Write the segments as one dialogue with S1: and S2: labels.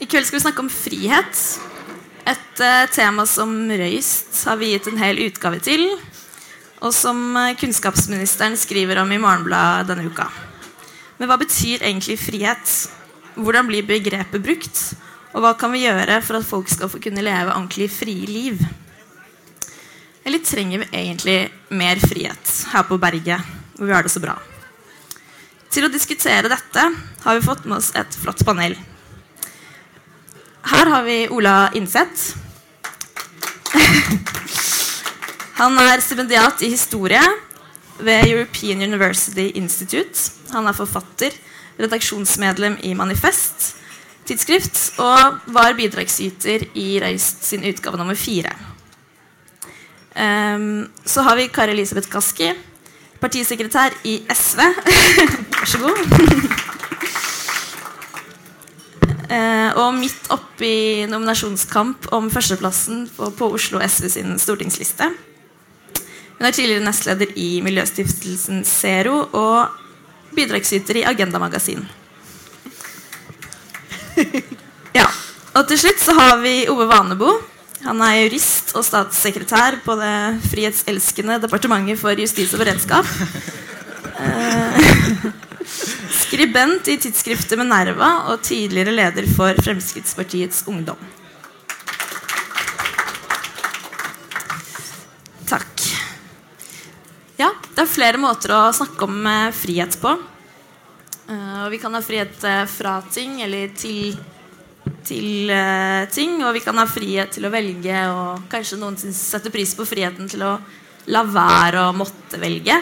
S1: I kveld skal vi snakke om frihet. Et uh, tema som Røyst har viet en hel utgave til, og som uh, kunnskapsministeren skriver om i Morgenbladet denne uka. Men hva betyr egentlig frihet? Hvordan blir begrepet brukt? Og hva kan vi gjøre for at folk skal få kunne leve ordentlig frie liv? Eller trenger vi egentlig mer frihet her på berget, hvor vi har det så bra? Til å diskutere dette har vi fått med oss et flott panel. Her har vi Ola Innseth. Han er stipendiat i historie ved European University Institute. Han er forfatter, redaksjonsmedlem i Manifest tidsskrift og var bidragsyter i Røyst sin utgave nummer fire. Um, så har vi Kari Elisabeth Kaski, partisekretær i SV. Vær så god. Eh, og midt oppi nominasjonskamp om førsteplassen på, på, Oslo SV sin stortingsliste. Hun er tidligere nestleder i Miljøstiftelsen Zero og bidragsyter i Agenda Magasin. Ja, Og til slutt så har vi Ove Vanebo. Han er jurist og statssekretær på det frihetselskende Departementet for justis og beredskap. Eh, Skribent i tidsskriftet Minerva og tidligere leder for Fremskrittspartiets Ungdom. Takk. Ja, det er flere måter å snakke om eh, frihet på. Uh, vi kan ha frihet fra ting eller til, til ting. Og vi kan ha frihet til å velge, og kanskje noen setter pris på friheten til å la være å måtte velge.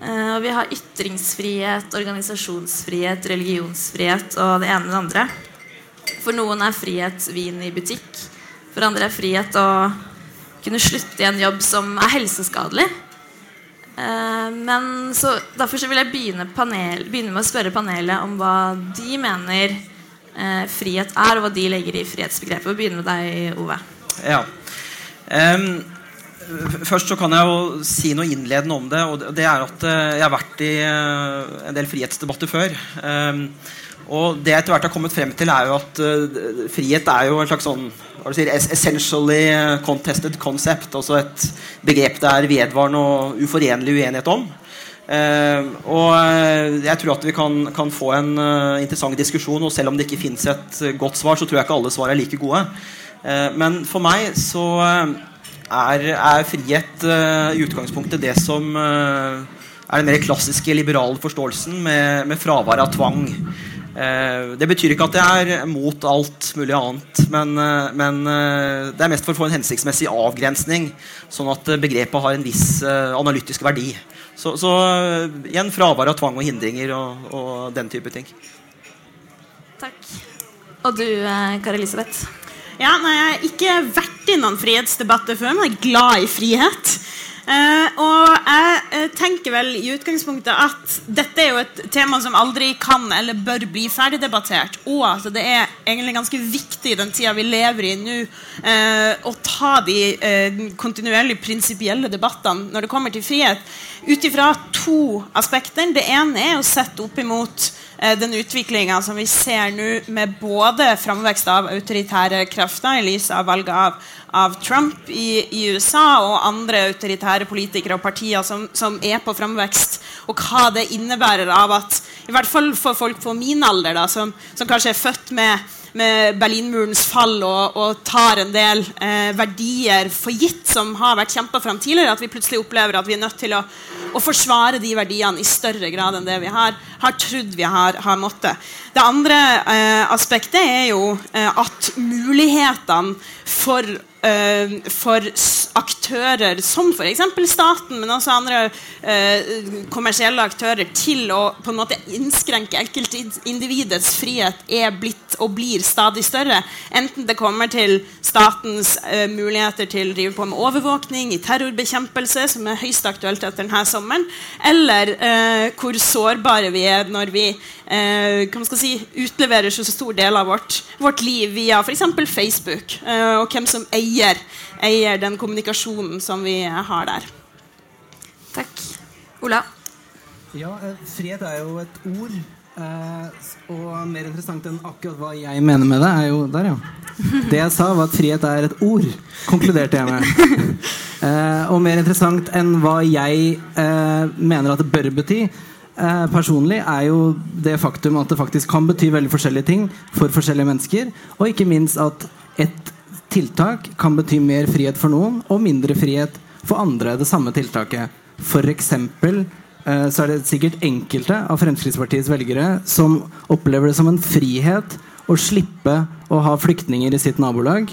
S1: Uh, og vi har ytringsfrihet, organisasjonsfrihet, religionsfrihet og det ene med det andre. For noen er frihet vin i butikk. For andre er frihet å kunne slutte i en jobb som er helseskadelig. Uh, men så, Derfor så vil jeg begynne, panel, begynne, med å spørre panelet om hva de mener uh, frihet er, og hva de legger i frihetsbegrepet. Vi begynne med deg, Ove.
S2: Ja. Um Først så kan jeg jo si noe innledende om det. og det er at eh, Jeg har vært i eh, en del frihetsdebatter før. Ehm, og det jeg etter hvert har kommet frem til, er jo at uh, frihet er jo en slags sånn hva sier, essentially contested concept. Altså et begrep det er vedvarende og uforenlig uenighet om. Uh, og jeg tror at vi kan, kan få en uh, interessant diskusjon, og selv om det ikke fins et godt svar, så tror jeg ikke alle svar er like gode. men for meg så er, er frihet uh, i utgangspunktet det som uh, er den mer klassiske liberale forståelsen med, med fravær av tvang. Uh, det betyr ikke at jeg er mot alt mulig annet, men, men det er mest for å få en hensiktsmessig avgrensning, sånn at begrepet har en viss analytisk verdi. Så, så igjen fravær av tvang og hindringer og, og den type ting.
S1: Takk. Og du, Kari Elisabeth?
S3: Ja, nei, Jeg har ikke vært i noen frihetsdebatter før, men jeg er glad i frihet. Uh, og jeg uh, tenker vel i utgangspunktet at dette er jo et tema som aldri kan eller bør bli ferdigdebattert. Og at det er egentlig ganske viktig i den tida vi lever i nå, uh, å ta de kontinuerlig prinsipielle debattene når det kommer til frihet, ut ifra to aspekter. Det ene er å sette opp imot den utviklinga som vi ser nå, med både framvekst av autoritære krefter i lys av valget av, av Trump i, i, USA, og andre autoritære politikere og partier som, som, er på framvekst, og hva det innebærer av at I hvert fall for folk på min alder, da, som, som kanskje er født med med Berlinmurens fall og, og tar en del eh, verdier for gitt som har vært kjempa fram tidligere, at vi plutselig opplever at vi er nødt til å, å, forsvare de verdiene i større grad enn det vi har, har trodd vi har, har måttet. Det andre eh, aspektet er jo eh, at mulighetene for for aktører som f.eks. staten, men også andre uh, kommersielle aktører, til å på en måte innskrenke enkeltindividets frihet er blitt og blir stadig større. Enten det kommer til statens uh, muligheter til å drive på med overvåkning, i terrorbekjempelse, som er høyst aktuelt etter denne sommeren, eller hvor sårbare vi er når vi si, utleverer så stor del av vårt, vårt liv via f.eks. Facebook, og hvem som eier eier, eier den kommunikasjonen som vi har der.
S1: Takk. Ola?
S4: Ja, eh, Fred er jo et ord Eh, og mer interessant enn akkurat hva jeg mener med det, er jo Der, ja. Det jeg sa, var at frihet er et ord. Konkluderte jeg med. Eh, og mer interessant enn hva jeg eh, mener at det bør bety, eh, personlig, er jo det faktum at det faktisk kan bety veldig forskjellige ting for forskjellige mennesker. Og ikke minst at et tiltak kan bety mer frihet for noen og mindre frihet for andre. Det samme tiltaket. For eksempel Eh, så er det sikkert enkelte av Fremskrittspartiets velgere som opplever det som en frihet å slippe å ha flyktninger i sitt nabolag.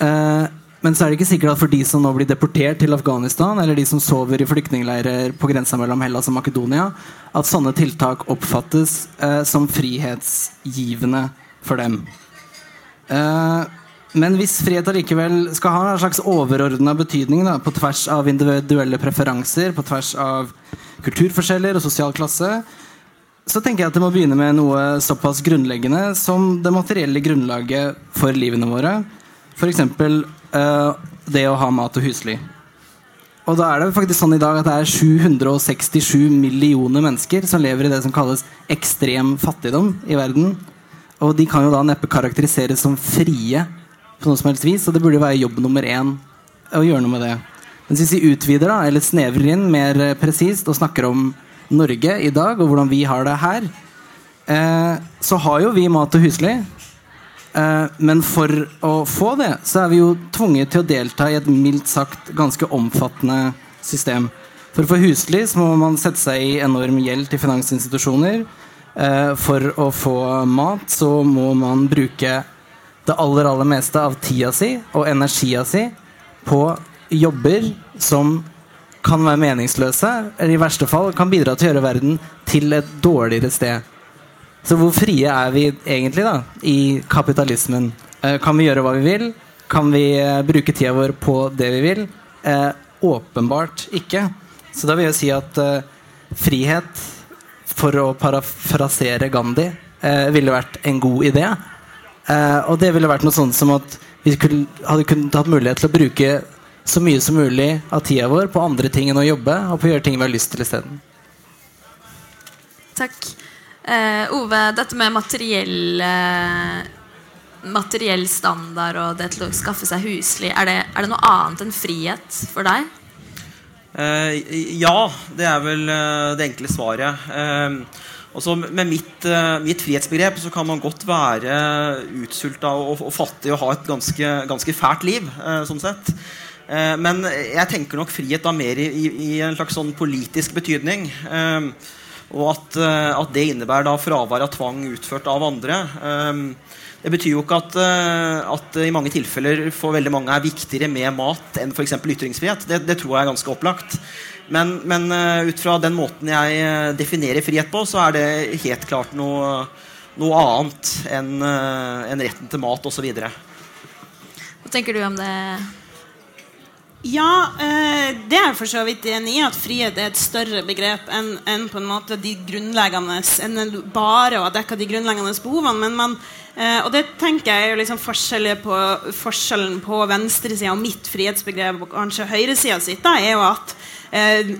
S4: Eh, men så er det ikke sikkert at for de som nå blir deportert til Afghanistan, eller de som sover i flyktningleirer på grensa mellom Hellas og Makedonia, at sånne tiltak oppfattes eh, som frihetsgivende for dem. Men hvis frihet allikevel skal ha en slags overordna betydning da, på tvers av individuelle preferanser, på tvers av kulturforskjeller og sosial klasse, så tenker jeg at det må begynne med noe såpass grunnleggende som det materielle grunnlaget for livene våre. F.eks. Uh, det å ha mat og husly. Og da er det faktisk sånn i dag at det er 767 millioner mennesker som lever i det som kalles ekstrem fattigdom i verden. Og de kan jo da neppe karakteriseres som frie på noe som helst vis, og det burde være jobb nummer én å gjøre noe med det. Men hvis vi utvider da, eller snevrer inn mer eh, presist og snakker om Norge i dag, og hvordan vi har det her, eh, så har jo vi mat og husly. Eh, men for å få det, så er vi jo tvunget til å delta i et mildt sagt ganske omfattende system. For å få husly så må man sette seg i enorm gjeld til finansinstitusjoner. Eh, for å få mat så må man bruke det aller, aller meste av tida si og energia si på jobber som kan være meningsløse, eller i verste fall kan bidra til å gjøre verden til et dårligere sted. Så hvor frie er vi egentlig da i kapitalismen? Eh, kan vi gjøre hva vi vil? Kan vi eh, bruke tida vår på det vi vil? Eh, åpenbart ikke. Så da vil jeg si at eh, frihet, for å parafrasere Gandhi, eh, ville vært en god idé. Eh, og det ville vært noe sånt som at vi kunne, hadde kunnet hatt mulighet til å bruke så mye som mulig av tida vår på andre ting enn å jobbe, og på å gjøre ting vi har lyst til isteden.
S1: Takk. Eh, Ove, dette med materiell, eh, materiell standard og det til å skaffe seg husly, er det, er det noe annet enn frihet for deg?
S2: Eh, ja, det er vel eh, det enkle svaret. Eh, også med mitt, eh, mitt, frihetsbegrep så kan man godt være utsulta og, og, fattig og ha et ganske, ganske fælt liv. sånn sett. Eh, men jeg tenker nok frihet da mer i, i en slags sånn politisk betydning. Eh, og at, eh, at, det innebærer da fravær av tvang utført av andre. Det betyr jo ikke at, at i mange tilfeller for veldig mange er viktigere med mat enn f.eks. ytringsfrihet. Det, det, tror jeg er ganske opplagt. Men, men, ut fra den måten jeg definerer frihet på, så er det helt klart noe, noe annet enn en retten til mat osv.
S1: Hva tenker du om det?
S3: Ja, eh, det er jeg for så vidt enig i. At frihet er et større begrep enn, enn på en måte de grunnleggende Enn bare å ha dekka de grunnleggende behovene. Men man, eh, og det tenker jeg er liksom på, forskjellen på venstresida og mitt frihetsbegrep og kanskje høyresida sitt, da, er jo at eh,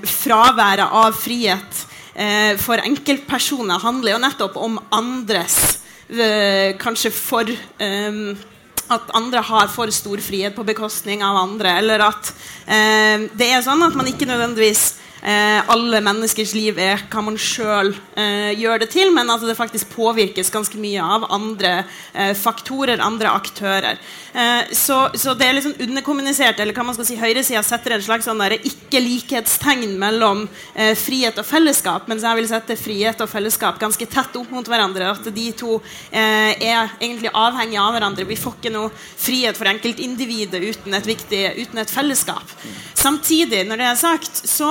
S3: fraværet av frihet eh, for enkeltpersoner handler jo nettopp om andres eh, kanskje for eh, at andre har for stor frihet på bekostning av andre. Eller at eh, det er sånn at man ikke nødvendigvis eh, alle menneskers liv er hva man sjøl eh, gjør det til, men at det faktisk påvirkes ganske mye av andre eh, faktorer, andre aktører. Eh, så, så, det er liksom underkommunisert, eller hva man skal si, høyresida setter en slags sånn ikke-likhetstegn mellom eh, frihet og fellesskap, mens jeg vil sette frihet og fellesskap ganske tett opp mot hverandre. At de to eh, er egentlig avhengige av hverandre. Vi får ikke noe frihet for enkeltindividet uten uten et fellesskap. Samtidig, når det er sagt, så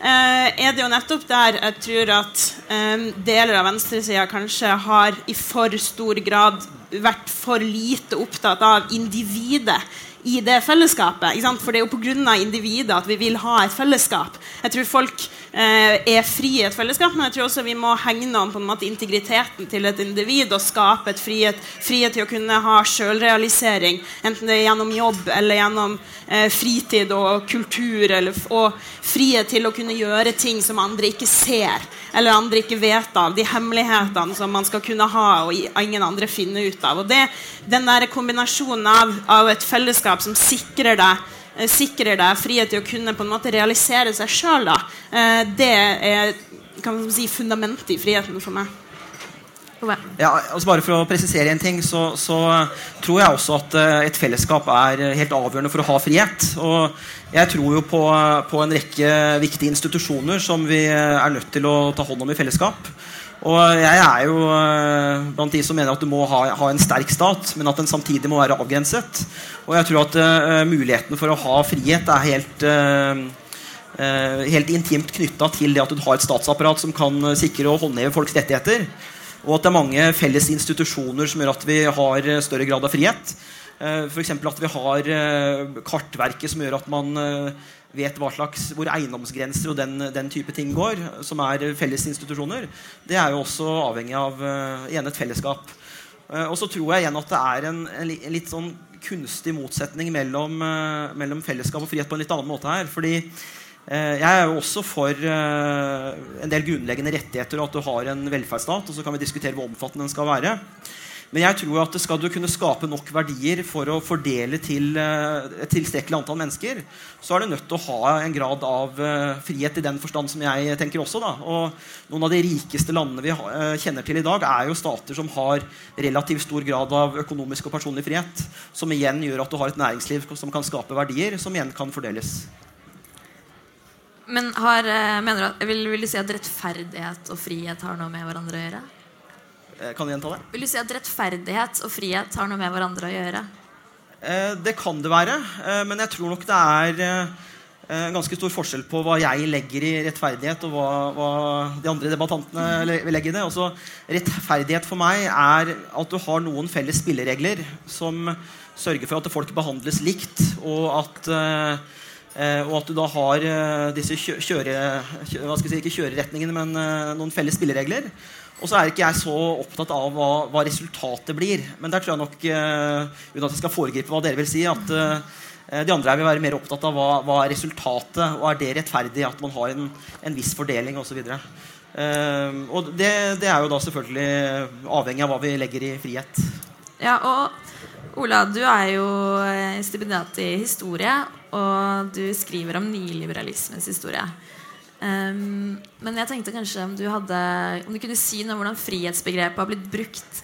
S3: eh, er det jo nettopp der jeg tror at eh, deler av venstresida kanskje har i for stor grad vært for lite opptatt av individet i det fellesskapet. For det er jo pga. individet at vi vil ha et fellesskap. Jeg tror folk eh, er fri i et fellesskap, men jeg tror også vi må hegne om på en måte integriteten til et individ og skape et frihet, frihet til å kunne ha sjølrealisering, enten det er gjennom jobb eller gjennom eh, fritid og kultur, eller, og frihet til å kunne gjøre ting som andre ikke ser eller andre ikke vet av. De hemmelighetene som man skal kunne ha og ingen andre finne ut av. Og det, Den der kombinasjonen av, av et fellesskap som sikrer deg eh, sikrer deg frihet til å kunne på en måte realisere seg sjøl, det er kan man si, fundamentet i friheten for meg.
S2: Ja, altså bare For å presisere en ting, så, så tror jeg også at uh, et fellesskap er helt avgjørende for å ha frihet. Og jeg tror jo på, på, en rekke viktige institusjoner som vi er nødt til å ta hånd om i fellesskap. Og jeg er jo uh, blant de som mener at du må ha, ha, en sterk stat, men at den samtidig må være avgrenset. Og jeg tror at uh, muligheten for å ha frihet er helt helt intimt knytta til det at du har et statsapparat som kan sikre og håndheve folks rettigheter. Og at det er mange felles institusjoner som gjør at vi har større grad av frihet. Eh, F.eks. at vi har eh, Kartverket som gjør at man eh, vet hva slags, hvor eiendomsgrenser og den, den, type ting går, som er felles institusjoner. Det er jo også avhengig av igjen et fellesskap. Og så tror jeg igjen at det er en, en litt sånn kunstig motsetning mellom, mellom, fellesskap og frihet på en litt annen måte her. fordi Eh, jeg er jo også for eh, en del grunnleggende rettigheter og at du har en velferdsstat. og så kan vi diskutere hvor omfattende den skal være. Men jeg tror at skal du kunne skape nok verdier for å fordele til eh, et tilstrekkelig antall mennesker, så er du nødt til å ha en grad av frihet i den forstand som jeg tenker også. Da. Og noen av de rikeste landene vi kjenner til i dag, er jo stater som har relativt stor grad av økonomisk og personlig frihet. Som igjen gjør at du har et næringsliv som kan skape verdier, som igjen kan fordeles.
S1: Men har, eh, mener du, vil, vil, du si at rettferdighet og frihet har noe med hverandre å gjøre?
S2: Eh, kan du gjenta det?
S1: Vil du si at rettferdighet og frihet har noe med hverandre å gjøre?
S2: Eh, det kan det være. Men jeg tror nok det er en ganske stor forskjell på hva jeg legger i rettferdighet, og hva, hva de andre debattantene legger i det. Også, rettferdighet for meg er at du har noen felles spilleregler som sørger for at folk behandles likt, og at og at du da har eh, disse kjøre, hva skal jeg si, ikke kjøreretningene, men eh, noen felles spilleregler. Og så er ikke jeg så opptatt av hva, hva resultatet blir. Men der tror jeg nok, uten at jeg skal foregripe hva dere vil si, at de andre her vil være mer opptatt av hva, hva er resultatet, og er det rettferdig at man har en, en viss fordeling osv. Uh, og det, det, er jo da selvfølgelig avhengig av hva vi legger i frihet.
S1: Ja, og Ola, du er jo stipendiat i historie og du skriver om nyliberalismens historie. Um, men jeg tenkte kanskje om du, hadde, om du kunne si noe om hvordan frihetsbegrepet har blitt brukt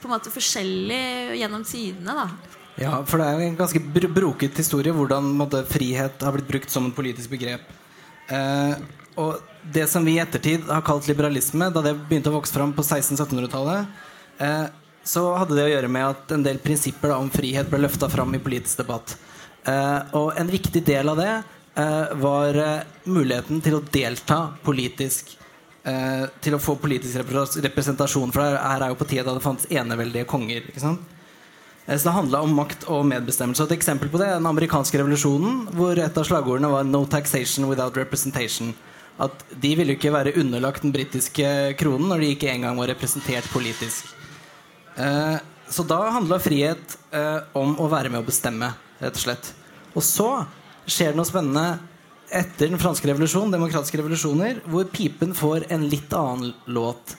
S1: på en måte forskjellig gjennom tidene. da
S4: Ja, for det er en ganske br broket historie hvordan måtte, frihet har blitt brukt som et politisk begrep. Uh, og det som vi i ettertid har kalt liberalisme, da det begynte å vokse fram på 1600-1700-tallet, uh, eh, så hadde det å gjøre med at en del prinsipper da, om frihet ble løfta fram i politisk debatt. Eh, og en viktig del av det eh, var uh, muligheten til å delta politisk. til å få politisk representasjon. For her er jo på tide da det fantes eneveldige konger. ikke sant? Så det handla om makt og medbestemmelse. Et eksempel på det er den amerikanske revolusjonen, hvor et av slagordene var 'No taxation without representation'. At de ville ikke være underlagt den britiske kronen når de ikke engang var representert politisk. Så da handla frihet om å være med å bestemme rett og slett. Og så skjer det noe spennende etter den franske revolusjonen, demokratiske revolusjoner, hvor pipen får en litt annen låt.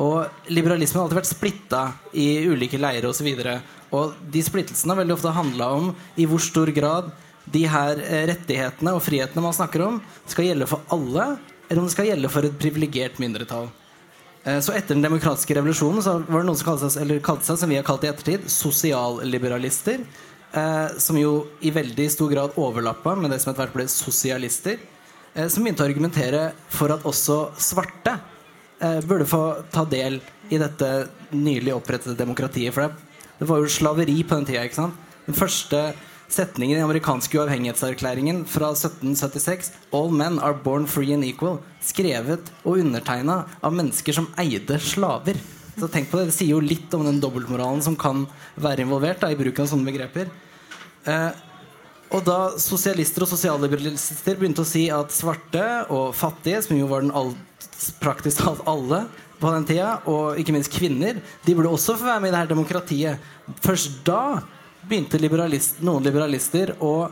S4: Og liberalismen har alltid vært splitta i ulike leirer osv. Og, og de splittelsene har veldig ofte handla om i hvor stor grad de her eh, rettighetene og frihetene man snakker om, skal gjelde for alle, eller om det skal gjelde for et privilegert mindretall. Eh, så etter den demokratiske revolusjonen så var det noen som kalte seg, kalte seg som vi har kalt i ettertid, sosialliberalister eh, som jo i veldig stor grad overlappa med det som etter hvert ble sosialister, eh, som begynte å argumentere for at også svarte burde få ta del i dette nylig opprettede demokratiet. For det, var jo slaveri på den tida. Den første setningen i amerikanske uavhengighetserklæringen fra 1776 All men are born free and equal. Skrevet og undertegna av mennesker som eide slaver. Så tenk på Det det sier jo litt om den dobbeltmoralen som kan være involvert da, i bruken av sånne begreper. Eh, og da sosialister og sosialliberalister begynte å si at svarte og fattige, som jo var den all, praktisk talt alle på den tida, og ikke minst kvinner, de burde også få være med i det her demokratiet. Først da begynte liberalist, noen liberalister å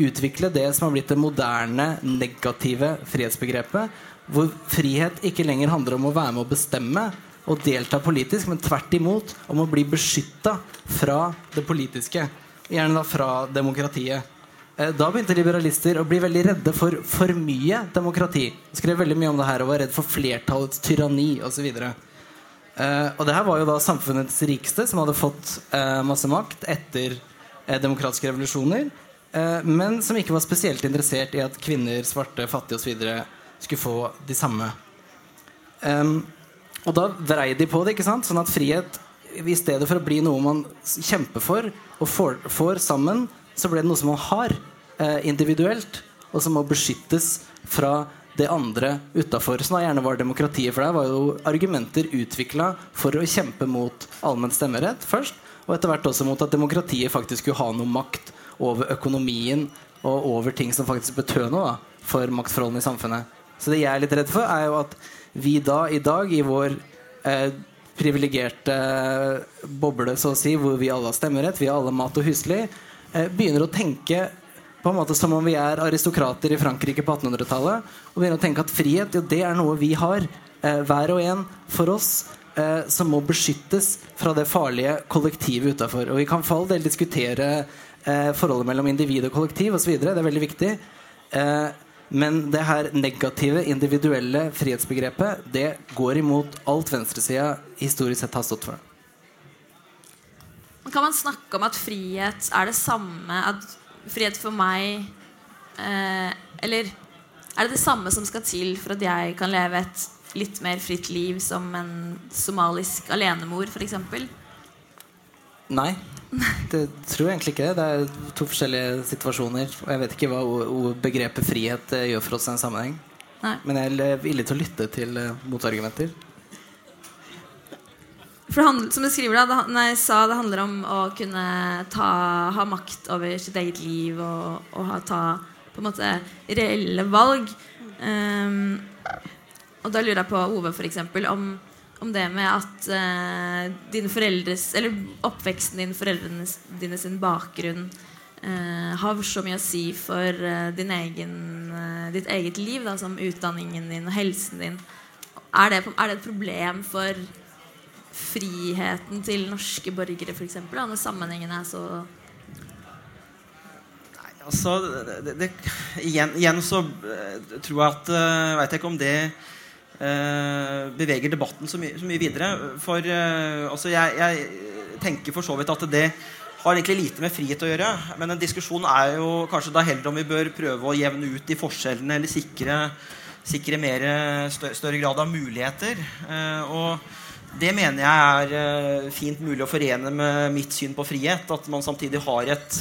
S4: utvikle det som har blitt det moderne, negative frihetsbegrepet, hvor frihet ikke lenger handler om å være med å bestemme og delta politisk, men tvert imot om å bli beskytta fra det politiske. Gjerne da fra demokratiet. Eh, da begynte liberalister å bli veldig redde for for mye demokrati. De skrev veldig mye om det her og var redd for flertallets tyranni osv. Uh, og det her var jo da samfunnets rikeste, som hadde fått uh, masse makt etter uh, demokratiske revolusjoner, men som ikke var spesielt interessert i at kvinner, svarte, fattige osv. skulle få de samme. Um, og da vrei de på det. ikke sant? Sånn at frihet, i stedet for å bli noe man kjemper for og får, får sammen, så ble det noe som man har individuelt, og som må beskyttes fra det andre utafor. Som da gjerne var demokratiet. For deg, var jo argumenter utvikla for å kjempe mot allmenn stemmerett først. Og etter hvert også mot at demokratiet faktisk skulle ha noe makt over økonomien og over ting som faktisk betød noe da, for maktforholdene i samfunnet. Så det jeg er litt redd for, er jo at vi da i dag, i vår eh, privilegerte boble, så å si, hvor vi alle har stemmerett, vi har alle mat og husly, eh, begynner å tenke på en måte som om vi er aristokrater i Frankrike på 1800-tallet. Og begynner å tenke at frihet jo, det er noe vi har, eh, hver og en for oss, eh, som må beskyttes fra det farlige kollektivet utafor. Vi kan for all del diskutere eh, forholdet mellom individ og kollektiv osv. Det er veldig viktig. Eh, men det her negative, individuelle frihetsbegrepet det går imot alt venstresida historisk sett har stått for.
S1: Kan man snakke om at frihet er det samme at frihet for meg eh, Eller er det det samme som skal til for at jeg kan leve et litt mer fritt liv som en somalisk alenemor, f.eks.?
S4: Nei. Det tror jeg egentlig ikke. Det er to forskjellige situasjoner. Og jeg vet ikke hva begrepet frihet eh, gjør for oss i en sammenheng. Nei. Men jeg er villig til å lytte til uh, motargumenter.
S1: For handler, som du skriver da, det, nei, sa, det handler om å kunne ta, ha makt over sitt eget liv og, og ha, ta på en måte reelle valg. Um, og da lurer jeg på Ove, eksempel, om, om det med at uh, dine foreldres Eller oppveksten din, foreldrene dine sin bakgrunn uh, har så mye å si for uh, egen, ditt eget liv, da, som utdanningen din og helsen din. Er det, er det et problem for friheten til norske borgere, f.eks.? Når sammenhengen er så
S2: Nei, altså det, det, igjen, igjen, så uh, tror jeg at uh, Veit jeg ikke om det uh, beveger debatten så, my så, mye videre. For altså jeg, jeg, tenker for så vidt at det har egentlig lite med frihet å gjøre. Men en diskusjon er jo kanskje da heller om vi bør prøve å jevne ut de forskjellene eller sikre, sikre mer, større, større grad av muligheter. og det mener jeg er uh, fint mulig å forene med mitt syn på frihet. At man samtidig har et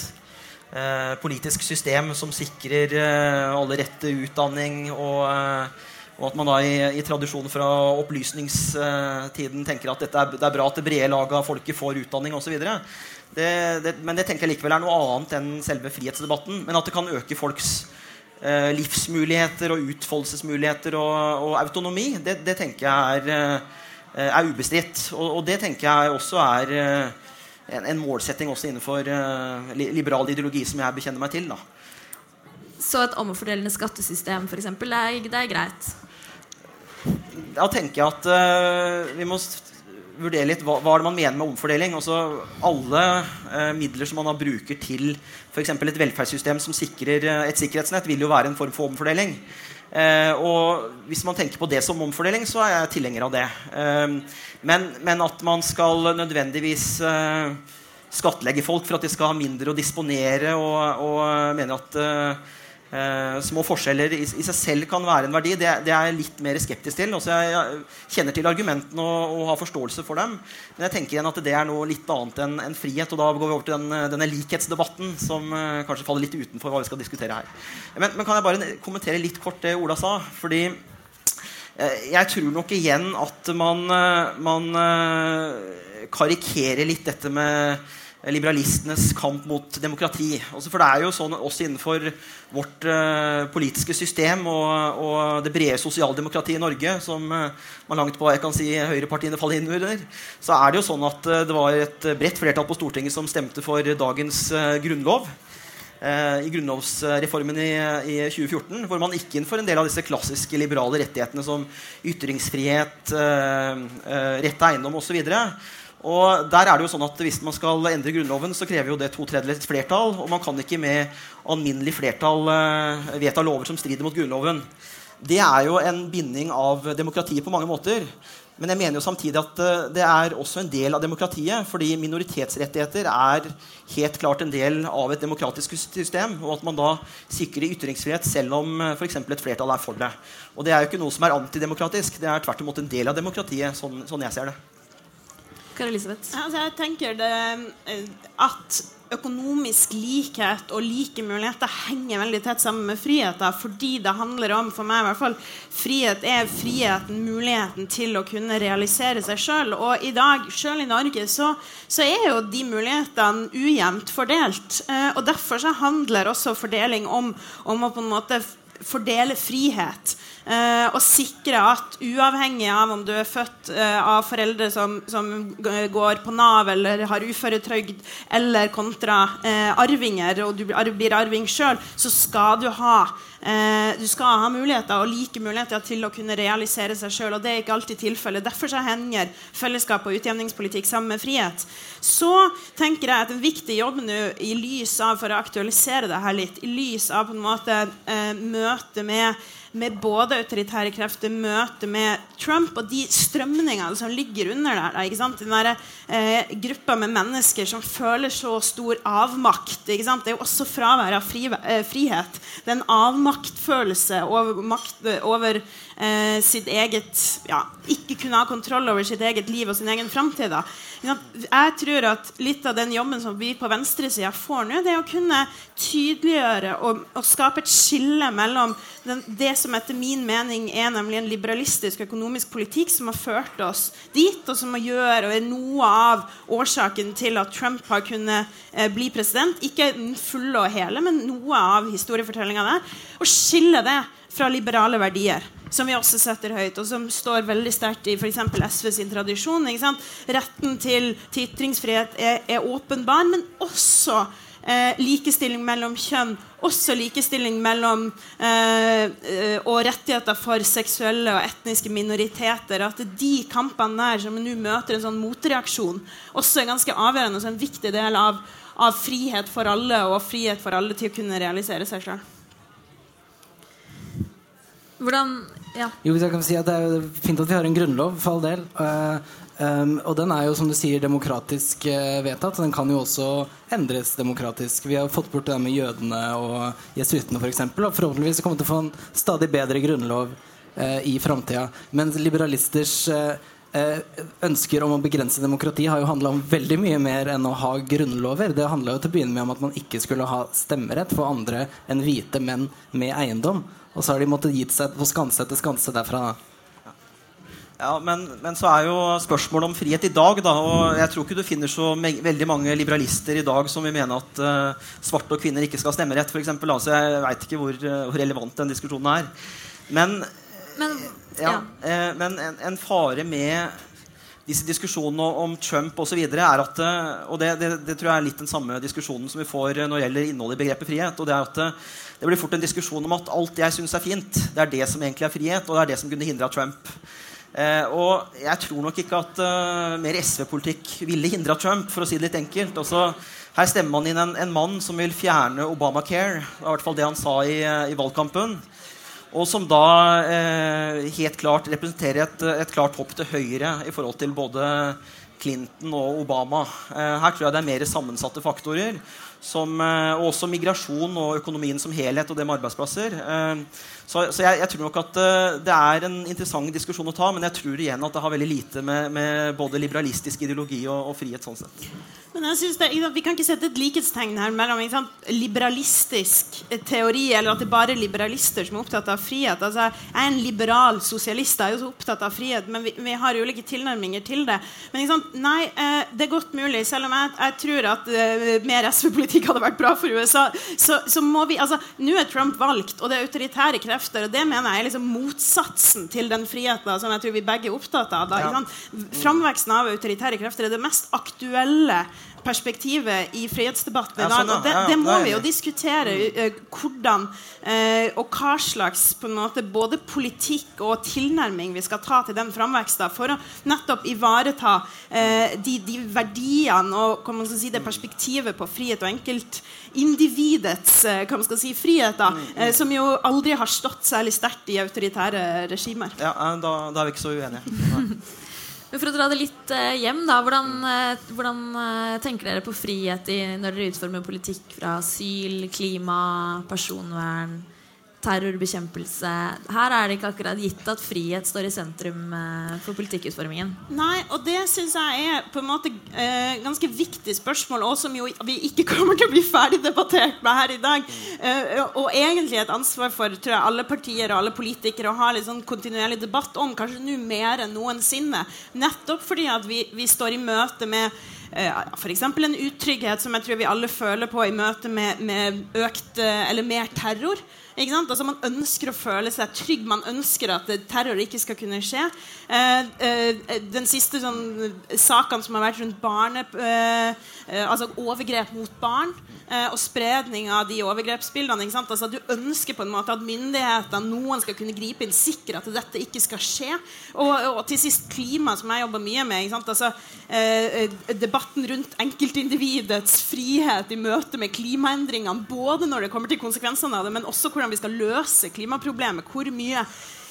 S2: uh, politisk system som sikrer uh, alle rett til utdanning. Og, og, at man da i, i tradisjonen fra opplysningstiden tenker at dette er, det er bra at det brede laget av folket får utdanning osv. Men det tenker jeg likevel er noe annet enn selve frihetsdebatten. Men at det kan øke folks livsmuligheter og utfoldelsesmuligheter og, og autonomi, det, det tenker jeg er Eh, er ubestridt. Og, og, det tenker jeg også er eh, en, en målsetting også innenfor uh, liberal ideologi som jeg bekjenner meg til. Da.
S1: Så et omfordelende skattesystem for eksempel, det, er, det er greit?
S2: Da tenker jeg at uh, vi må vurdere litt hva, hva man mener med omfordeling. Altså, alle uh, midler som man bruker til f.eks. et velferdssystem som sikrer et sikkerhetsnett, vil jo være en form for omfordeling. Eh, og hvis man tenker på det som omfordeling, så er jeg tilhenger av det. Eh, men, men, at man skal nødvendigvis eh, skattlegge folk for at de skal ha mindre å disponere, og, og mener at eh, Eh, små forskjeller i, i, seg selv kan være en verdi. Det, det er jeg litt mer skeptisk til. Også jeg, jeg kjenner til argumentene og, og, har forståelse for dem. Men jeg tenker igjen at det er noe litt annet enn en frihet. Og da går vi over til den, denne likhetsdebatten som eh, kanskje faller litt utenfor hva vi skal diskutere her. Men, men, kan jeg bare kommentere litt kort det Ola sa? Fordi eh, jeg tror nok igjen at man, eh, man eh, karikerer litt dette med liberalistenes kamp mot demokrati. For det er jo sånn også innenfor vårt uh, politiske system og, og, det brede sosialdemokratiet i Norge, som uh, man langt på jeg kan si høyrepartiene faller inn under, så er det jo sånn at det var et bredt flertall på Stortinget som stemte for dagens grunnlov. eh, i grunnlovsreformen i, i, 2014, hvor man gikk inn for en del av disse klassiske liberale rettighetene som ytringsfrihet, eh, eh rett til eiendom osv. Og der er det jo sånn at Hvis man skal endre Grunnloven, så krever jo det to tredjedels flertall. Og man kan ikke med alminnelig flertall uh, vedta lover som strider mot Grunnloven. Det er jo en binding av demokratiet på mange måter. Men jeg mener jo samtidig at uh, det er også en del av demokratiet. Fordi minoritetsrettigheter er helt klart en del av et demokratisk system. Og at man da sikrer ytringsfrihet selv om eh, f.eks. et flertall er for det. Og det er jo ikke noe som er antidemokratisk. Det er tvert imot en del av demokratiet, sånn, sånn jeg ser det.
S1: Kari Elisabeth?
S3: Altså, jeg tenker det, eh, at økonomisk likhet og like muligheter henger veldig tett sammen med friheter. Fordi det handler om, for meg i hvert fall, frihet er friheten, muligheten til å kunne realisere seg sjøl. Og i dag, sjøl i Norge, så, så, er jo de mulighetene ujevnt fordelt. Eh, og derfor så handler også fordeling om, om å på en måte fordele frihet. Uh, og sikre at uavhengig av om du er født uh, av foreldre som, som, går på Nav eller har uføretrygd, eller kontra uh, arvinger, og du blir arving sjøl, så skal du ha du skal ha muligheter og like muligheter til å kunne realisere seg sjøl. Og det er ikke alltid tilfellet. Derfor så henger fellesskap og utjevningspolitikk sammen med frihet. Så tenker jeg at en viktig jobb nå i lys av for å aktualisere det her litt, i lys av på en måte møte med med både autoritære krefter, møte med Trump og de strømningene som ligger under der. Da, Den der, eh, gruppa med mennesker som føler så stor avmakt. Ikke sant? Det er jo også fravær av fri, eh, frihet. Det er en avmaktfølelse over, makt, over eh, sitt eget ja, Ikke kunne ha kontroll over sitt eget liv og sin egen framtid. Jeg tror at litt av den jobben som vi på venstresida får nå, det er å kunne tydeliggjøre og, og skape et skille mellom den, det som etter min mening er nemlig en liberalistisk økonomisk politikk som har ført oss dit, og som gjør og er noe av årsaken til at Trump har kunnet eh, bli president. Ikke den fulle og hele, men noe av historiefortellinga der. Og skille det fra liberale verdier som vi også setter høyt, og som står veldig sterkt i f.eks. SV sin tradisjon. Retten til, til ytringsfrihet er, er, åpenbar, men også eh, likestilling mellom kjønn. Også likestilling mellom eh, eh, og rettigheter for seksuelle og etniske minoriteter. At de kampene der som nå møter en sånn motreaksjon, også er ganske avgjørende og en viktig del av, av frihet for alle og frihet for alle til å kunne realisere seg sjøl.
S1: Hvordan ja.
S4: Jo, hvis jeg kan si at Det er fint at vi har en grunnlov, for all del. Uh, um, og den er jo som du sier demokratisk uh, vedtatt. Den kan jo også endres demokratisk. Vi har fått bort det med jødene og jesuittene f.eks. For og forhåpentligvis kommer vi til å få en stadig bedre grunnlov uh, i framtida. Mens liberalisters ønsker om å begrense demokrati har jo handla om veldig mye mer enn å ha grunnlover. Det handla til å begynne med om at man ikke skulle ha stemmerett for andre enn hvite menn med eiendom. Og så har de måttet gitt seg på skanse etter skanse derfra.
S2: Ja, men, men, så er jo spørsmålet om frihet i dag da, og Jeg tror ikke du finner så veldig mange liberalister i dag som vil mene at uh, svarte og kvinner ikke skal ha stemmerett. Eksempel, altså, jeg veit ikke hvor, uh, hvor, relevant den diskusjonen er. Men,
S1: men,
S2: ja, uh, men en, en, fare med disse diskusjonene om Trump osv. er at Og det, det, det, tror jeg er litt den samme diskusjonen som vi får når det gjelder innholdet i begrepet frihet. og det er at det blir fort en diskusjon om at alt jeg syns er fint, det er det som egentlig er frihet, og det er det som kunne hindra Trump. Eh, og jeg tror nok ikke at uh, mer SV-politikk ville hindra Trump, for å si det litt enkelt. Også, her stemmer man inn en, en, mann som vil fjerne Obamacare. Det var i hvert fall det han sa i, i valgkampen. Og som da eh, helt klart representerer et, et, klart hopp til høyre i forhold til både Clinton og Obama. Eh, her tror jeg det er mer sammensatte faktorer som, eh, også migrasjon og økonomien som helhet og det med arbeidsplasser. Eh, så, så jeg, jeg, tror nok at eh, det er en interessant diskusjon å ta, men jeg tror igjen at det har veldig lite med, med både liberalistisk ideologi og, og frihet sånn sett.
S3: Men jeg synes det, Vi kan ikke sette et likhetstegn her mellom liberalistisk teori eller at det er bare liberalister som er opptatt av frihet. Altså, jeg er en liberal sosialist, jeg er jo så opptatt av frihet, men vi, vi har ulike tilnærminger til det. Men nei, det er godt mulig, selv om jeg, jeg tror at mer SV-politikk politikk hadde vært bra for USA, så, så må vi altså, Nå er Trump valgt, og det er autoritære krefter. Og Det mener jeg er liksom motsatsen til den friheten som jeg tror vi begge er opptatt av. Da. Framveksten av autoritære krefter er det mest aktuelle perspektivet i frihetsdebatten i dag.
S2: sånn,
S3: og det, det må vi jo diskutere. eh, hvordan eh, og hva slags på en måte, både politikk og tilnærming vi skal ta til den framveksten for å nettopp ivareta eh, de, de verdiene og hva man skal si, det perspektivet på frihet og enkeltindividets hva man skal si, friheter,
S2: Mm,
S3: eh, som jo aldri har stått særlig sterkt i autoritære regimer.
S2: Ja, da, da er vi ikke så uenige. Nei.
S1: Men For å dra det litt eh, hjem, da. Hvordan, eh, hvordan eh, tenker dere på frihet i, når dere utformer politikk fra asyl, klima, personvern, terrorbekjempelse? Her er det ikke akkurat gitt at frihet står i sentrum eh, for politikkutformingen.
S3: Nei, og det syns jeg er på en måte eh, ganske viktig spørsmål, og som jo vi ikke kommer til å bli ferdig debattert med her i dag. Eh, og egentlig et ansvar for tror jeg, alle partier og alle politikere å ha litt sånn kontinuerlig debatt om, kanskje nå mer enn noensinne. Nettopp fordi at vi, vi står i møte med F.eks. en utrygghet som jeg tror vi alle føler på i møte med, med økt eh, eller mer terror. Altså Man ønsker å føle seg trygg, man ønsker at eh, terror ikke skal kunne skje. Eh, eh, den siste sånn, eh, sakene som har vært rundt barne, eh, eh, altså overgrep mot barn eh, og spredning av de overgrepsbildene. Altså Du ønsker på en måte at myndighetene, noen skal kunne gripe inn, sikre at dette ikke skal skje. Og, og til sist klima, som jeg jobber mye med. Altså, eh, eh, debatten rundt enkeltindividets frihet i møte med klimaendringene, både når det kommer til konsekvensene av det, men også hvordan vi skal løse klimaproblemet. Hvor mye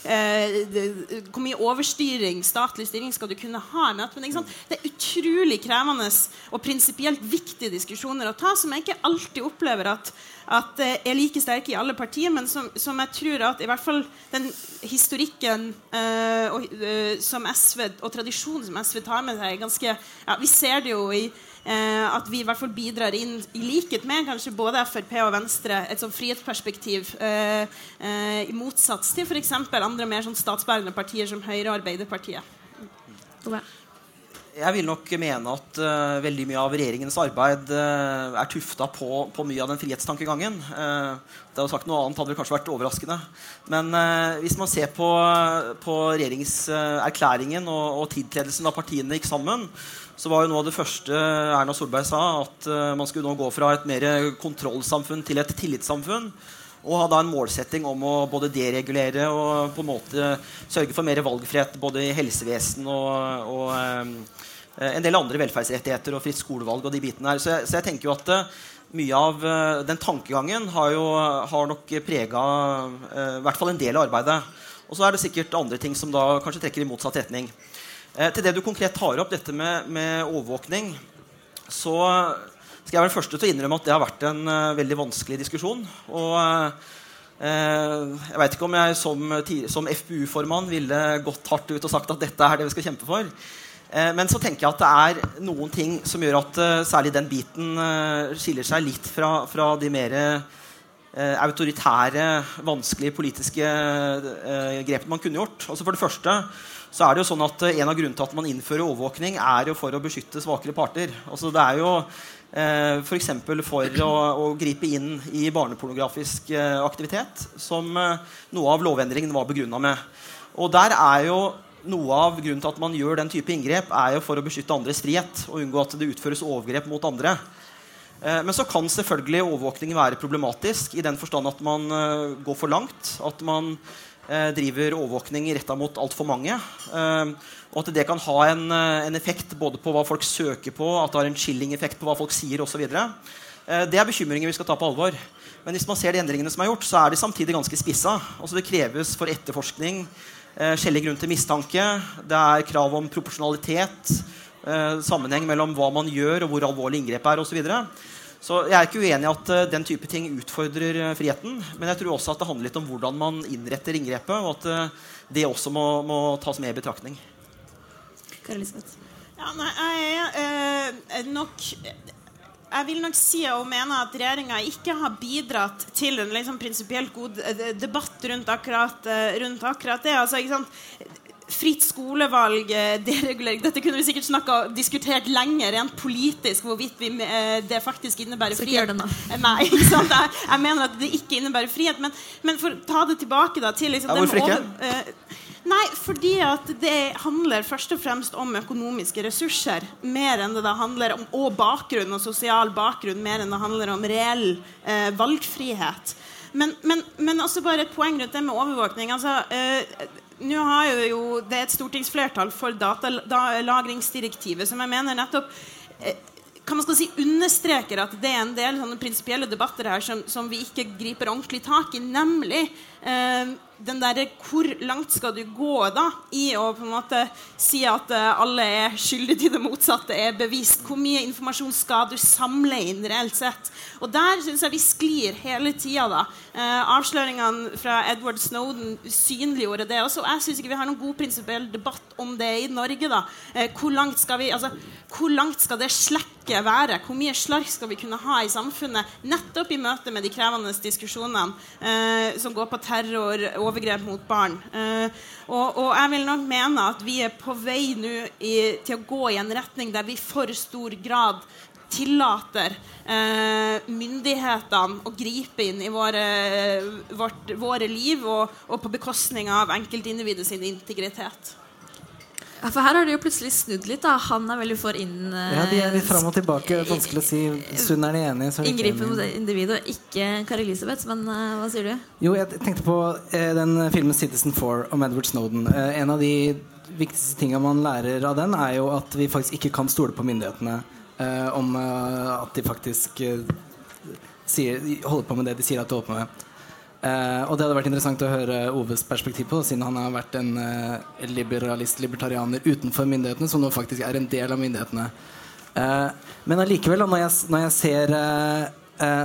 S3: eh, hvor mye overstyring, statlig styring, skal du kunne ha med det? Det er utrolig krevende og prinsipielt viktige diskusjoner å ta, som jeg ikke alltid opplever at, at eh, er like sterke i alle partier, men som, som jeg tror at i hvert fall den historikken eh, og, eh, som SV, og tradisjonen som SV tar med seg, er ganske ja, Vi ser det jo i at vi i hvert fall bidrar inn, i likhet med kanskje både Frp og Venstre, et sånn frihetsperspektiv, eh, eh, i motsats til f.eks. andre mer sånn statsbærende partier som Høyre og Arbeiderpartiet.
S1: Ove?
S2: Jeg vil nok mene at uh, veldig mye av regjeringens arbeid uh, er tufta på, på mye av den frihetstankegangen. Uh, det hadde sagt noe annet hadde vel kanskje vært overraskende. Men uh, hvis man ser på, på regjeringserklæringen og, og tiltredelsen av partiene gikk sammen, så var jo noe av det første Erna Solberg sa, at eh, man skulle nå gå fra et mer kontrollsamfunn til et tillitssamfunn. Og ha da en målsetting om å både deregulere og på en måte sørge for mer valgfrihet både i helsevesen og, og eh, en del andre velferdsrettigheter og fritt skolevalg og de bitene her. Så jeg, så jeg tenker jo at eh, mye av den tankegangen har jo har nok prega i hvert fall en del av arbeidet. Og så er det sikkert andre ting som da kanskje trekker i motsatt retning. Eh, til det du konkret tar opp, dette med, med overvåkning, så skal jeg være den første til å innrømme at det har vært en uh, veldig vanskelig diskusjon. Og uh, jeg vet ikke om jeg som, som FPU-formann ville gått hardt ut og sagt at dette er det vi skal kjempe for. Men så tenker jeg at det er noen ting som gjør at særlig den biten skiller seg litt fra, fra de mer autoritære, vanskelige politiske grepene man kunne gjort. Altså For det første så er det jo sånn at En av grunnene til at man innfører overvåkning, er jo for å beskytte svakere parter. Altså Det er jo eh, F.eks. For, for å, å gripe inn i barnepornografisk eh, aktivitet, som eh, noe av lovendringen var begrunna med. Og der er jo noe av grunnen til at man gjør den type inngrep, er jo for å beskytte andres frihet og unngå at det utføres overgrep mot andre. Eh, men så kan selvfølgelig overvåkning være problematisk i den forstand at man eh, går for langt. At man eh, driver overvåkning retta mot altfor mange. Og at det kan ha en, en, effekt både på hva folk søker på, at det har en chilling-effekt på hva folk sier osv. Det er bekymringer vi skal ta på alvor. Men hvis man ser de endringene som er gjort, så er de samtidig ganske spissa. Altså det kreves for etterforskning skjellig grunn til mistanke. Det er krav om proporsjonalitet. Sammenheng mellom hva man gjør, og hvor alvorlig inngrepet er osv. Så, jeg er ikke uenig i at den type ting utfordrer friheten. Men jeg tror også at det handler litt om hvordan man innretter inngrepet, og at det også må, må tas med i betraktning.
S1: Kari Elisabeth.
S3: Ja, nei, jeg er nok jeg vil nok si og mene at regjeringa ikke har bidratt til en liksom prinsipielt god debatt rundt akkurat, rundt akkurat det. Altså, Fritt skolevalg, deregulering Dette kunne vi sikkert snakket, diskutert lenger rent politisk, hvorvidt vi, det faktisk innebærer frihet. Nei, ikke sant? Jeg, jeg, mener at det ikke innebærer frihet. Men, men for å ta det tilbake da, til liksom,
S2: ja, Hvorfor ikke?
S3: Over, uh, Nei, fordi at det handler først og fremst om økonomiske ressurser. Mer enn det da handler om og bakgrunn og sosial bakgrunn, mer enn det handler om reell eh, valgfrihet. Men, men, men, også bare et poeng rundt det med overvåkning. Altså, eh, nå har jo det er et stortingsflertall for datalagringsdirektivet, som jeg mener nettopp eh, kan man skal si, understreker at det er en del sånne prinsipielle debatter her som, som, vi ikke griper ordentlig tak i, nemlig eh, den derre Hvor langt skal du gå da i å på en måte si at uh, alle er skyldige til det motsatte er bevist? Hvor mye informasjon skal du samle inn reelt sett? Og der syns jeg vi sklir hele tida, da. Eh, avsløringene fra Edward Snowden synliggjorde det også. Og jeg syns ikke vi har noen god prinsipiell debatt om det i Norge, da. Eh, hvor langt skal vi altså, hvor langt skal det slekket være? Hvor mye slark skal vi kunne ha i samfunnet? Nettopp i møte med de krevende diskusjonene som går på terror og overgrep mot barn. Eh, og, og, jeg vil nok mene at vi er på vei nå til å gå i en retning der vi i for stor grad tillater eh, myndighetene å gripe inn i våre, vårt, våre liv, og, og på bekostning av enkeltindividets integritet.
S1: Ja, for her har de jo plutselig snudd litt. da Han er veldig for inn...
S4: ja, de er litt fram og tilbake. Vanskelig å si. Sunn er de enige.
S1: Så Inngripen mot individet, og ikke Kari Elisabeth. Men uh, hva sier du?
S4: Jo, jeg tenkte på uh, den filmen 'Citizen 4' om Edward Snowden. Uh, en av de viktigste tingene man lærer av den, er jo at vi faktisk ikke kan stole på myndighetene om at de faktisk sier, holder på med det de sier at de holder på med. Uh, og det hadde vært interessant å høre Oves perspektiv på, siden han har vært en eh, liberalist, libertarianer utenfor myndighetene, som nå faktisk er en del av myndighetene. Eh, men allikevel, når, når, jeg ser,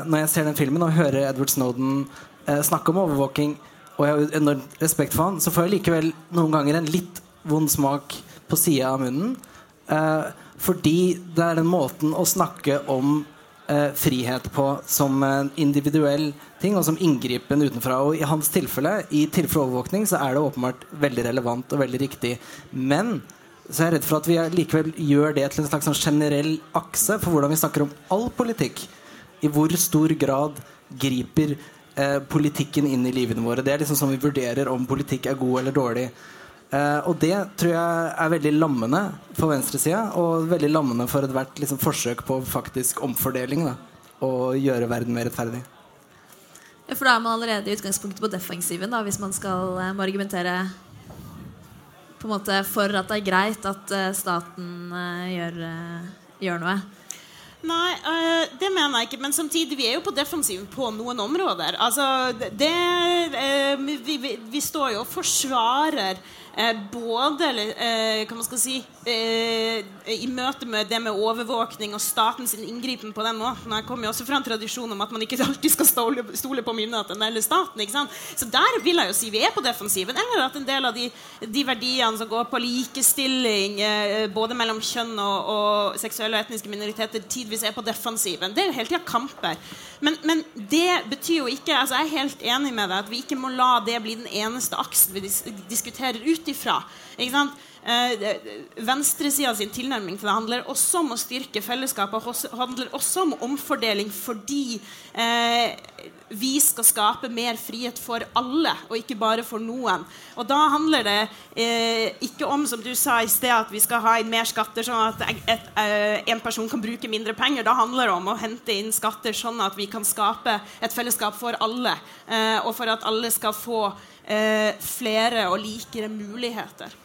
S4: når jeg ser den filmen og hører Edward Snowden snakke om overvåking, og jeg har enorm respekt for han, så får jeg likevel noen ganger en litt vond smak på sida av munnen. fordi det er den måten å snakke om frihet på som en individuell ting, og som inngripen utenfra. Og i hans tilfelle, i tilfelle overvåkning, så er det åpenbart veldig relevant og veldig riktig. Men så er jeg redd for at vi likevel gjør det til en slags sånn generell akse for hvordan vi snakker om all politikk. I hvor stor grad griper eh, politikken inn i livene våre. Det er liksom sånn vi vurderer om politikk er god eller dårlig. Eh, og det tror jeg er veldig lammende for venstresida, og veldig lammende for ethvert liksom, forsøk på faktisk omfordeling. Da, og gjøre verden mer rettferdig.
S1: Ja, For da er man allerede i utgangspunktet på defensiven da, hvis man skal um, argumentere på en måte for at det er greit at uh, staten uh, gjør, uh, gjør, noe.
S3: Nei, det mener jeg ikke. Men samtidig, vi er jo på defensiven på noen områder. Altså, det, vi, vi, vi står jo og forsvarer både eh, hva man skal si, eh, i møte med det med overvåkning og statens inngripen på den måten. Jeg kommer jo også fra en tradisjon om at man ikke alltid skal stole, stole på myndighetene eller staten. ikke sant? Så der vil jeg jo si vi er på defensiven. Eller at en del av de, de verdiene som går på likestilling eh, både mellom kjønn og, og, seksuelle og etniske minoriteter, tidvis er på defensiven. Det er jo hele tida kamper. Men, men, det betyr jo ikke altså Jeg er helt enig med deg at vi ikke må la det bli den eneste aksen vi dis diskuterer ut ut ifra. Eh, Venstresida sin tilnærming til det handler også om å styrke fellesskapet. og handler også om omfordeling fordi eh, vi skal skape mer frihet for alle, og ikke bare for noen. Og da handler det eh, ikke om som du sa i sted, at vi skal ha inn mer skatter sånn at et, et, eh, en person kan bruke mindre penger. Da handler det om å hente inn skatter sånn at vi kan skape et fellesskap for alle. Eh, og for at alle skal få eh, flere og likere muligheter.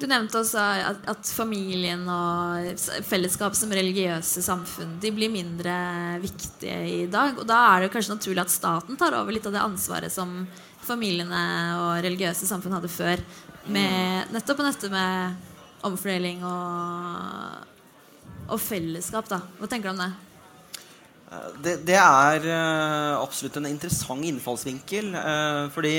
S1: Du nevnte også at, at, familien og fellesskap som religiøse samfunn De blir mindre viktige i dag. Og da er det kanskje naturlig at staten tar over litt av det ansvaret som familiene og religiøse samfunn hadde før. Med, nettopp dette med omfordeling og, og fellesskap. Da. Hva tenker du om det?
S2: Det, det er uh, absolutt en interessant innfallsvinkel. Uh, fordi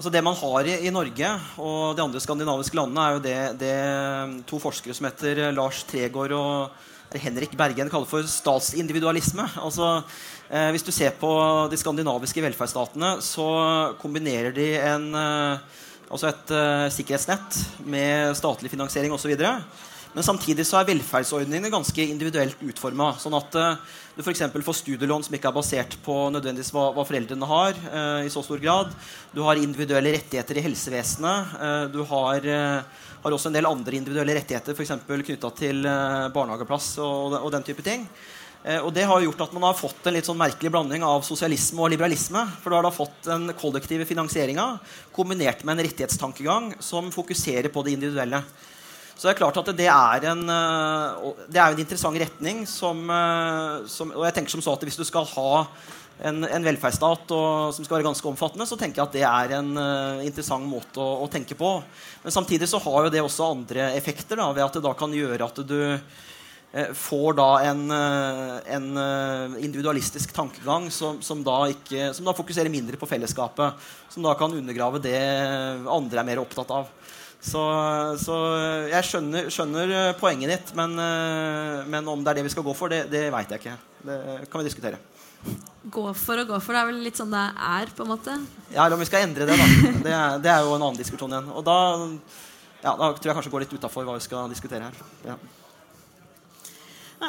S2: altså det man har i, i, Norge og de andre skandinaviske landene, er jo det, det to forskere som heter Lars Tregård og Henrik Bergen kaller for statsindividualisme. Altså, eh, hvis du ser på de skandinaviske velferdsstatene, så kombinerer de en, altså et sikkerhetsnett med statlig finansiering osv. Men samtidig så er velferdsordningene ganske individuelt utforma. Sånn at uh, du f.eks. får studielån som ikke er basert på nødvendigvis hva, hva foreldrene har. Uh, i så stor grad. Du har individuelle rettigheter i helsevesenet. Uh, du har, har, også en del andre individuelle rettigheter f.eks. knytta til barnehageplass og, og, den type ting. og Det har gjort at man har fått en litt sånn merkelig blanding av sosialisme og liberalisme. For du har da fått den kollektive finansieringa kombinert med en rettighetstankegang som fokuserer på det individuelle. Så det er klart at det er en, eh, det er en interessant retning. Som, eh, som, og jeg tenker som så at Hvis du skal ha en, en velferdsstat og, som skal være ganske omfattende, så tenker jeg at det er en uh, interessant måte å, å, tenke på. Men samtidig så har jo det også andre effekter da, ved at det da kan gjøre at du uh, får da en, uh, en individualistisk tankegang som, som, da ikke, som da fokuserer mindre på fellesskapet. Som da kan undergrave det andre er mer opptatt av. Så, så jeg skjønner, skjønner, eh, poenget ditt, men, eh, men, om det er det vi skal gå for, det, det veit jeg ikke. Det kan vi diskutere.
S1: Gå for og gå for, det er vel litt sånn det er? på en måte?
S2: Ja, eller om vi skal endre det, da. Det er, det er jo en annen diskusjon igjen. Og da, ja, da tror jeg kanskje går litt utafor hva vi skal diskutere her. Ja.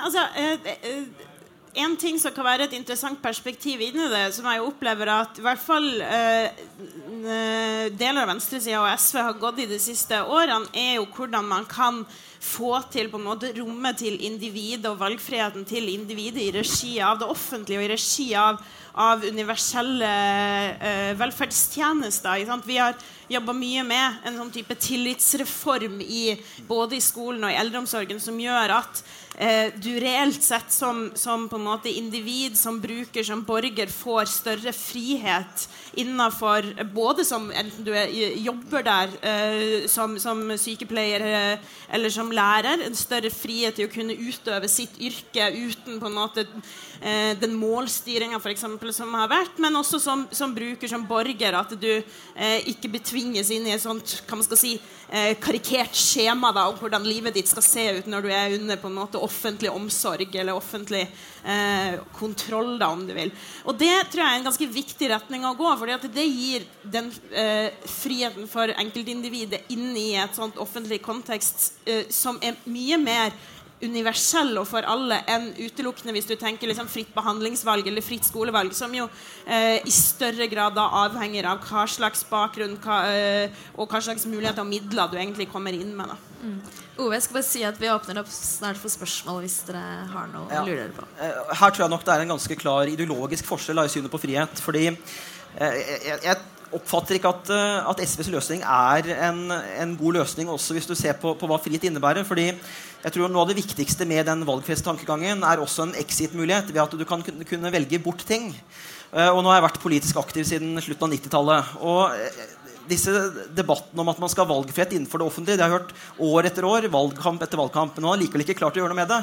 S3: Altså, eh, eh en ting som kan være et interessant perspektiv inni det, som jeg opplever at i hvert fall eh, deler av venstresida og SV har gått i de siste årene, er jo hvordan man kan få til på en måte rommet til individet og valgfriheten til individet i regi av det offentlige og i regi av, av universelle eh, velferdstjenester. Vi har jobba mye med en sånn type tillitsreform i, både i skolen og i eldreomsorgen som gjør at eh, du reelt sett som, som, på en måte individ, som bruker, som borger, får større frihet innafor Både som enten du er, jobber der eh, som, som, sykepleier eh, eller som lærer, en større frihet til å kunne utøve sitt yrke uten på en måte eh, den målstyringa som har vært, men også som, som, bruker, som borger, at du eh, ikke betvinges inn i et sånt hva man skal si, eh, karikert skjema da, om hvordan livet ditt skal se ut når du er under på en måte offentlig omsorg eller offentlig eh, kontroll, da, om du vil. Og det tror jeg er en ganske viktig retning å gå, for det gir den eh, friheten for enkeltindividet inn i et sånt offentlig kontekst eh, som er mye mer universell og for alle enn utelukkende hvis du tenker liksom fritt behandlingsvalg eller fritt skolevalg, som jo eh, i større grad da avhenger av hva slags bakgrunn hva, eh, og hva slags muligheter og midler du egentlig kommer inn med. Mm.
S1: Ove, jeg skal bare si at Vi åpner opp snart for spørsmål hvis dere har noe ja. lurer dere på.
S2: Eh, her tror jeg nok det er en ganske klar ideologisk forskjell i synet på frihet. fordi eh, jeg, oppfatter ikke at, eh, at, SVs løsning er en, en, god løsning, også hvis du ser på, på, hva frihet innebærer. fordi jeg tror Noe av det viktigste med den valgfesttankegangen er også en exit-mulighet ved at du kan kunne velge bort ting. Og Nå har jeg vært politisk aktiv siden slutten av 90-tallet. Disse debattene om at man skal ha valgfrihet innenfor det offentlige, det har jeg hørt år etter år, valgkamp etter valgkamp. Men man har likevel ikke klart å gjøre noe med det.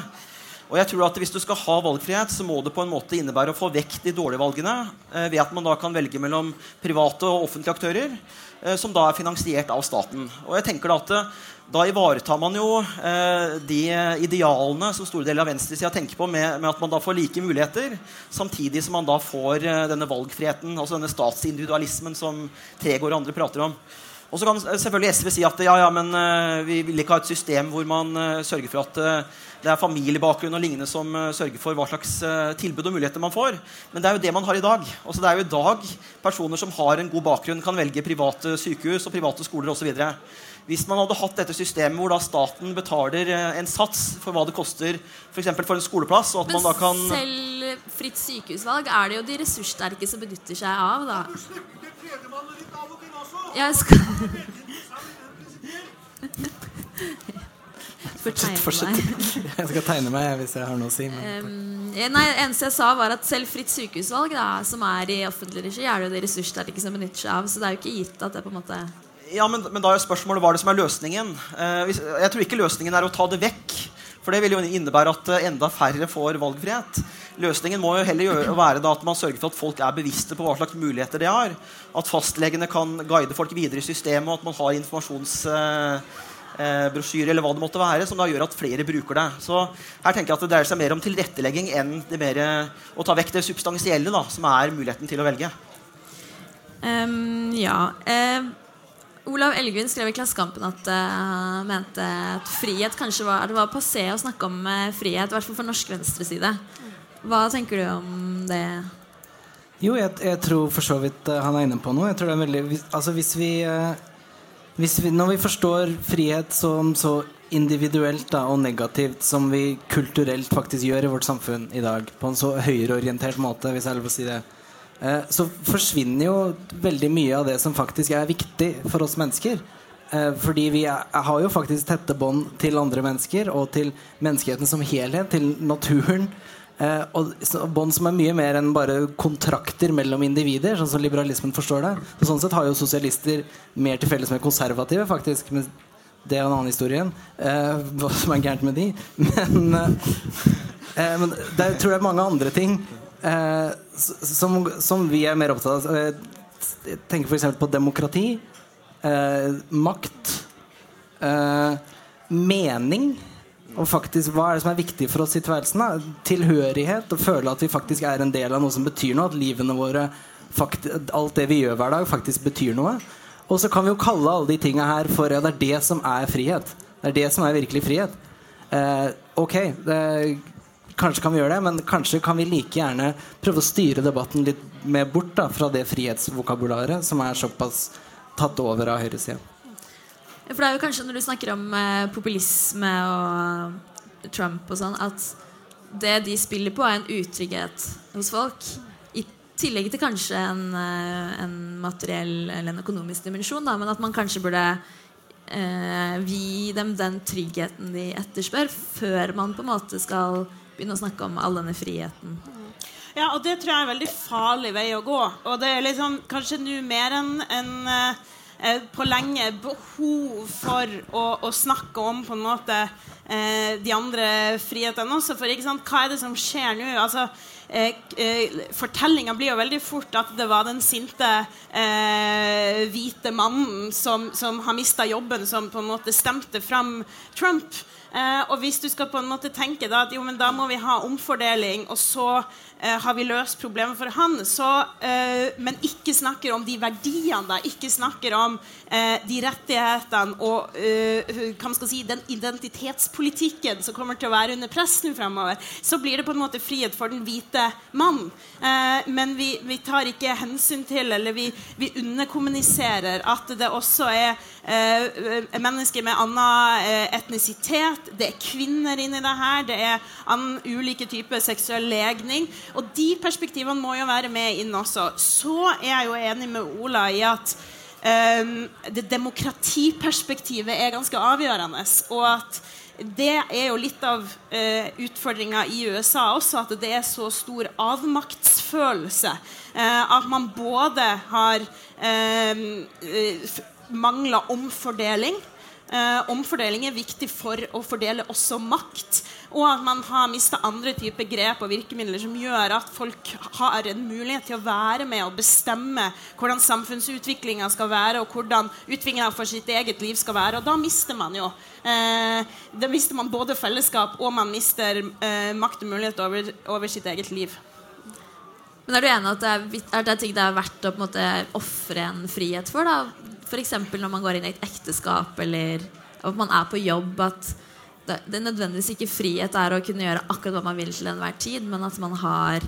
S2: Og jeg tror at Hvis du skal ha valgfrihet, så må det på en måte innebære å få vekk de dårlige valgene eh, ved at man da kan velge mellom private og offentlige aktører eh, som da er finansiert av staten. Og jeg tenker Da at eh, da ivaretar man jo de idealene som store deler av venstresida tenker på, med, at man da får like muligheter, samtidig som man da får denne valgfriheten, altså denne statsindividualismen som Tregård og andre prater om. Og så kan selvfølgelig SV si at ja, ja, men uh, vi vil ikke ha et system hvor man uh, sørger for at uh, det er familiebakgrunn og lignende som sørger for hva slags tilbud og muligheter man får. Men det er jo det man har i dag. Altså, det er jo i dag personer som har en god bakgrunn, kan velge private sykehus og private skoler osv. Hvis man hadde hatt dette systemet hvor da staten betaler en sats for hva det koster for, for en skoleplass og at
S1: Men
S2: man da kan
S1: selv fritt sykehusvalg er det jo de ressurssterke som benytter seg av. da jeg skal
S4: Fortsett, fortsett. Jeg skal tegne meg hvis jeg har noe å si.
S1: Um, nei, eneste jeg sa, var at selv fritt sykehusvalg, da, som er i offentlig regi, er det jo de ressurssterke som benytter seg av. Så det er jo ikke gitt at det på en måte
S2: Ja, men, men da er spørsmålet hva er det som er løsningen. Uh, hvis, jeg tror ikke løsningen er å ta det vekk. For det vil jo innebære at eh, enda færre får valgfrihet. Løsningen må jo heller være at man sørger for at folk er bevisste på hva slags muligheter de har. At fastlegene kan guide folk videre i systemet, og at man har informasjonsbrosjyre eh, eller hva det måtte være, som da gjør at flere bruker det. Så her tenker jeg at Det dreier seg mer om tilrettelegging enn mer, å ta vekk det substansielle, da, som er muligheten til å velge.
S1: Um, ja. Olav Elgvin skrev i Klassekampen at uh, mente at frihet kanskje var, det var passé å snakke om uh, frihet, i hvert fall for norsk venstreside. Hva tenker du om det?
S4: Jo, jeg, jeg tror for så vidt uh, han er inne på noe. Jeg tror det er veldig, altså hvis vi, hvis vi Når vi forstår frihet som så individuelt da, og negativt som vi kulturelt faktisk gjør i vårt samfunn i dag, på en så høyreorientert måte, hvis jeg har lov å si det, Eh, så forsvinner jo veldig mye av det som faktisk er viktig for oss mennesker. Eh, fordi vi er, har jo faktisk tette bånd til andre mennesker og til menneskeheten som helhet, til naturen. Eh, og bånd som er mye mer enn bare kontrakter mellom individer, sånn som liberalismen forstår det. Så sånn sett har jo sosialister mer til felles med konservative, faktisk. Men det er en annen historie igjen. hva som er gærent med de. Men, men det, jeg tror det er mange andre ting eh, som, som, vi er mer opptatt av. Jeg tenker f.eks. på demokrati, eh, makt, eh, mening. Og faktisk, Hva er det som er viktig for oss i tilværelsen? Da? Tilhørighet. Å føle at vi faktisk er en del av noe som betyr noe. At livene våre, alt det vi gjør hver dag, faktisk betyr noe. Og så kan vi jo kalle alle de tinga her for ja, det er det som er frihet. Det er det som er virkelig frihet. Eh, ok, det, Kanskje kan vi gjøre det, men kanskje kan vi like gjerne prøve å styre debatten litt mer bort da, fra det frihetsvokabularet som er såpass tatt over av høyresida.
S1: For det er jo kanskje når du snakker om eh, populisme og Trump og sånn, at det de spiller på, er en utrygghet hos folk. I tillegg til kanskje en, eh, en materiell eller en økonomisk dimensjon, da, men at man kanskje burde eh, gi dem den tryggheten de etterspør, før man på en måte skal begynne å snakke om all denne friheten.
S3: Ja, og det tror jeg er en veldig farlig vei å gå. Og det er liksom kanskje nå mer enn en, eh, på lenge behov for å, å, snakke om på en måte eh, de andre frihetene også. For ikke sant, hva er det som skjer nå? Altså, eh, eh, Fortellinga blir jo veldig fort at det var den sinte eh, hvite mannen som, som har mista jobben, som på en måte stemte fram Trump. Eh, og hvis du skal på en måte tenke da, at jo, men da må vi ha omfordeling, og så eh, har vi løst problemet for han, så, eh, men ikke snakker om de verdiene, da, ikke snakker om de rettighetene og eh, hva man skal si, den identitetspolitikken som kommer til å være under press nå fremover, så blir det på en måte frihet for den hvite mann. Eh, men vi, vi, tar ikke hensyn til, eller vi, vi underkommuniserer at det også er mennesker med annen etnisitet, det er kvinner inni det her, det er annen ulike typer seksuell legning. Og de perspektivene må jo være med inn også. Så er jeg jo enig med Ola i at det demokratiperspektivet er ganske avgjørende. Og at det er jo litt av uh, utfordringa i USA også, at det er så stor avmaktsfølelse. Uh, at man både har uh, mangla omfordeling Eh, omfordeling er viktig for å fordele også makt. Og at man har mista andre typer grep og virkemidler som gjør at folk har en mulighet til å være med og bestemme hvordan samfunnsutviklinga skal være, og hvordan utviklinga for sitt eget liv skal være. Og da mister man jo eh, Da mister man både fellesskap og man mister eh, makt og mulighet over, over sitt eget liv.
S1: Men Er du enig at det er, er det ting det er verdt å på ofre en frihet for? da? F.eks. når man går inn i et ekteskap, eller at man er på jobb. At det, nødvendigvis ikke frihet er å kunne gjøre akkurat hva man vil til enhver tid, men at man har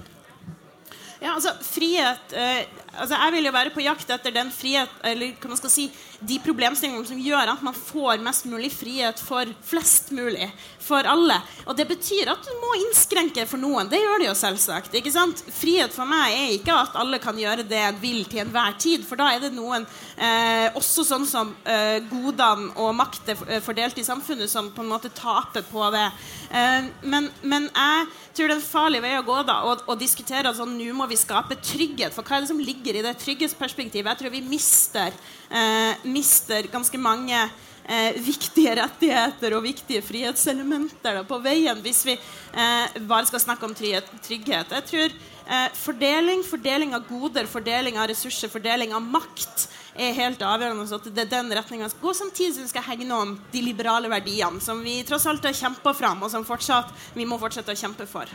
S3: ja, altså frihet eh, altså Jeg vil jo være på jakt etter den frihet Eller hva man skal si de problemstillingene som gjør at man får mest mulig frihet for flest mulig. For alle. Og det betyr at du må innskrenke for noen. Det gjør det jo selvsagt. ikke sant? Frihet for meg er ikke at alle kan gjøre det en vil til enhver tid. For da er det noen, eh, også sånn som eh, godene og makt er eh, fordelt i samfunnet, som på en måte taper på det. Eh, men, men, jeg tror det er en farlig vei å gå da, å, å diskutere sånn, nå må vi skape trygghet. For hva er det som ligger i det trygghetsperspektivet? Jeg tror vi mister eh, mister ganske mange eh, viktige rettigheter og viktige frihetselementer da, på veien hvis vi eh, bare skal snakke om trygghet. Jeg tror eh, fordeling, fordeling av goder, fordeling av ressurser, fordeling av makt er helt avgjørende. At det er den retninga skal gå, samtidig som vi skal hegne om de liberale verdiene som vi tross alt har kjempa fram, og som fortsatt, vi må fortsette å kjempe for.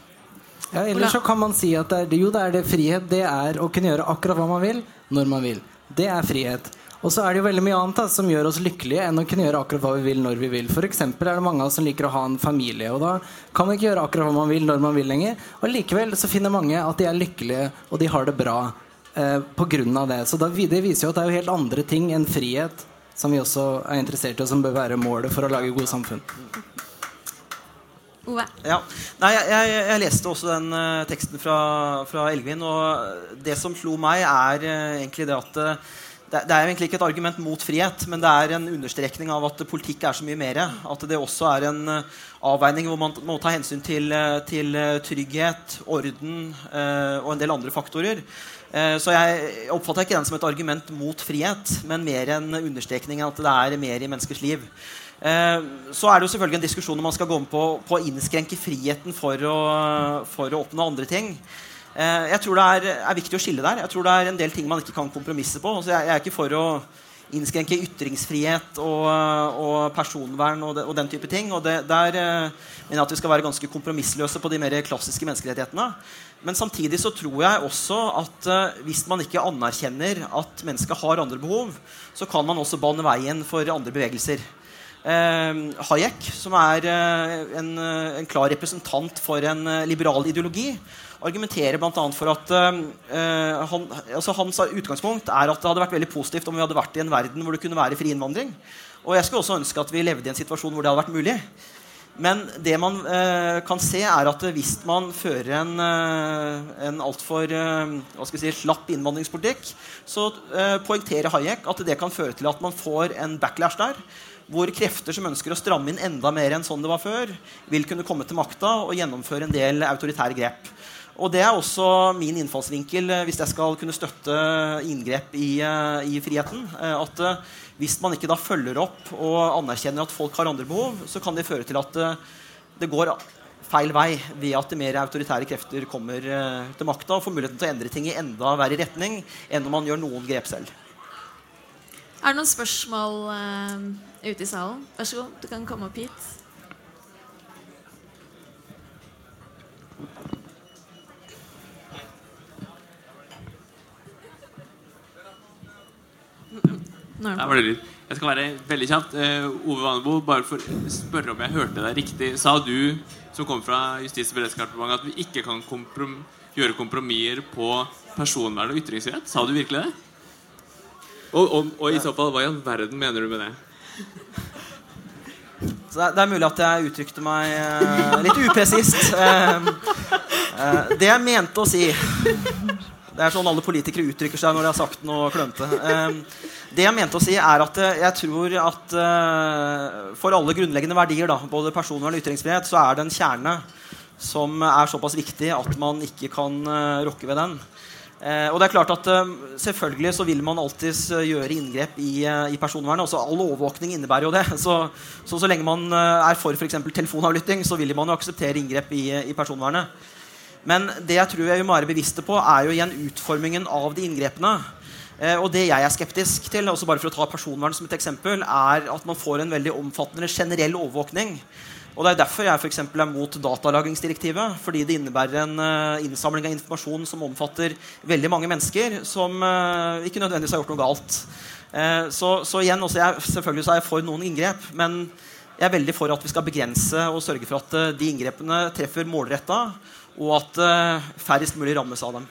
S4: Ja, ellers så kan man si at det er, jo, det er det frihet. Det er å kunne gjøre akkurat hva man vil, når man vil. Det er frihet. Og så er det jo veldig mye annet da, som gjør oss lykkelige enn å kunne gjøre akkurat hva vi vil når vi vil. Eksempel er det mange av oss som liker å ha en familie, og da kan man ikke gjøre akkurat hva man vil når man vil lenger. Og likevel så finner mange at de er lykkelige, og de har det bra eh, av det. Så da, det viser jo at det er jo helt andre ting enn frihet som vi også er interessert i, og som bør være målet for å lage gode samfunn.
S2: Ja. Nei, jeg, jeg, jeg leste også den uh, teksten fra, fra Elgvin, og det som slo meg, er uh, egentlig det at uh, det, det, er egentlig ikke et argument mot frihet, men det er en understrekning av at politikk er så mye mer. At det også er en avveining hvor man må ta hensyn til, til trygghet, orden og en del andre faktorer. så jeg oppfatter ikke den som et argument mot frihet, men mer en understrekning av at det er mer i menneskers liv. Eh, så er det jo selvfølgelig en diskusjon om man skal gå med på, på å innskrenke friheten for å, for å oppnå andre ting. Eh, jeg tror det er, er, viktig å skille der. Jeg tror det er en del ting man ikke kan kompromisse på. Altså jeg, jeg, er ikke for å innskrenke ytringsfrihet og, og personvern og, de, og, den type ting. Og det, der eh, mener jeg at vi skal være ganske kompromissløse på de mer klassiske menneskerettighetene. Men samtidig så tror jeg også at uh, hvis man ikke anerkjenner at mennesket har andre behov, så kan man også bane veien for andre bevegelser. Eh, Hayek, som er eh, en, eh, en, klar representant for en liberal ideologi, argumenterer bl.a. for at han, altså Hans utgangspunkt er at det hadde vært veldig positivt om vi hadde vært i en verden hvor det kunne være fri innvandring. Og jeg skulle også ønske at vi levde i en situasjon hvor det hadde vært mulig. Men det man eh, kan se, er at hvis man fører en, eh, en altfor eh, si, slapp innvandringspolitikk, så eh, poengterer Hayek at det kan føre til at man får en backlash der hvor krefter som ønsker å stramme inn enda mer enn sånn det var før, vil kunne komme til makta og gjennomføre en del autoritære grep. Og Det er også min innfallsvinkel eh, hvis jeg skal kunne støtte inngrep i, eh, i friheten. Eh, at Hvis man ikke da følger opp og anerkjenner at folk har andre behov, så kan det føre til at det går feil vei ved at mer autoritære krefter kommer til makta og får muligheten til å endre ting i enda verre retning enn om man gjør noen grep selv.
S1: Er det noen spørsmål ute i salen? Vær så god, du kan komme opp hit.
S5: Jeg skal være veldig kjapt. Uh, Ove Vanebo, bare for å spørre om jeg hørte deg riktig. Sa du, som kom fra Justis- og beredskapsdepartementet, at vi ikke kan komprom gjøre kompromisser på personvern og ytringsfrihet? Sa du virkelig det? Og, og, og, i så fall, hva i all verden mener du med det?
S2: Så det, er mulig at jeg uttrykte meg uh, litt upresist. Uh, uh, det jeg mente å si Det er sånn alle politikere uttrykker seg når de har sagt noe klønete. det jeg mente å si, er at jeg tror at for alle grunnleggende verdier, da, både personvern og ytringsfrihet, så er det en kjerne som er såpass viktig at man ikke kan rokke ved den. Eh, og det er klart at eh, Selvfølgelig så vil man alltid eh, gjøre inngrep i, eh, i personvernet. Også all overvåkning innebærer jo det. Så, så, så lenge man eh, er for f.eks. telefonavlytting, så vil man jo akseptere inngrep i, i, personvernet. Men det jeg tror jeg må være bevisste på, er jo igjen utformingen av de inngrepene. Eh, og det jeg er skeptisk til, også bare for å ta personvern som et eksempel, er at man får en veldig omfattende generell overvåkning. Og Det er derfor jeg for er mot datalagringsdirektivet. Fordi det innebærer en uh, innsamling av informasjon som omfatter veldig mange mennesker som uh, ikke nødvendigvis har gjort noe galt. Uh, så, så, igjen, jeg, selvfølgelig så er jeg for noen inngrep, men jeg er veldig for at vi skal begrense og sørge for at de inngrepene treffer målretta, og at færrest mulig rammes av dem.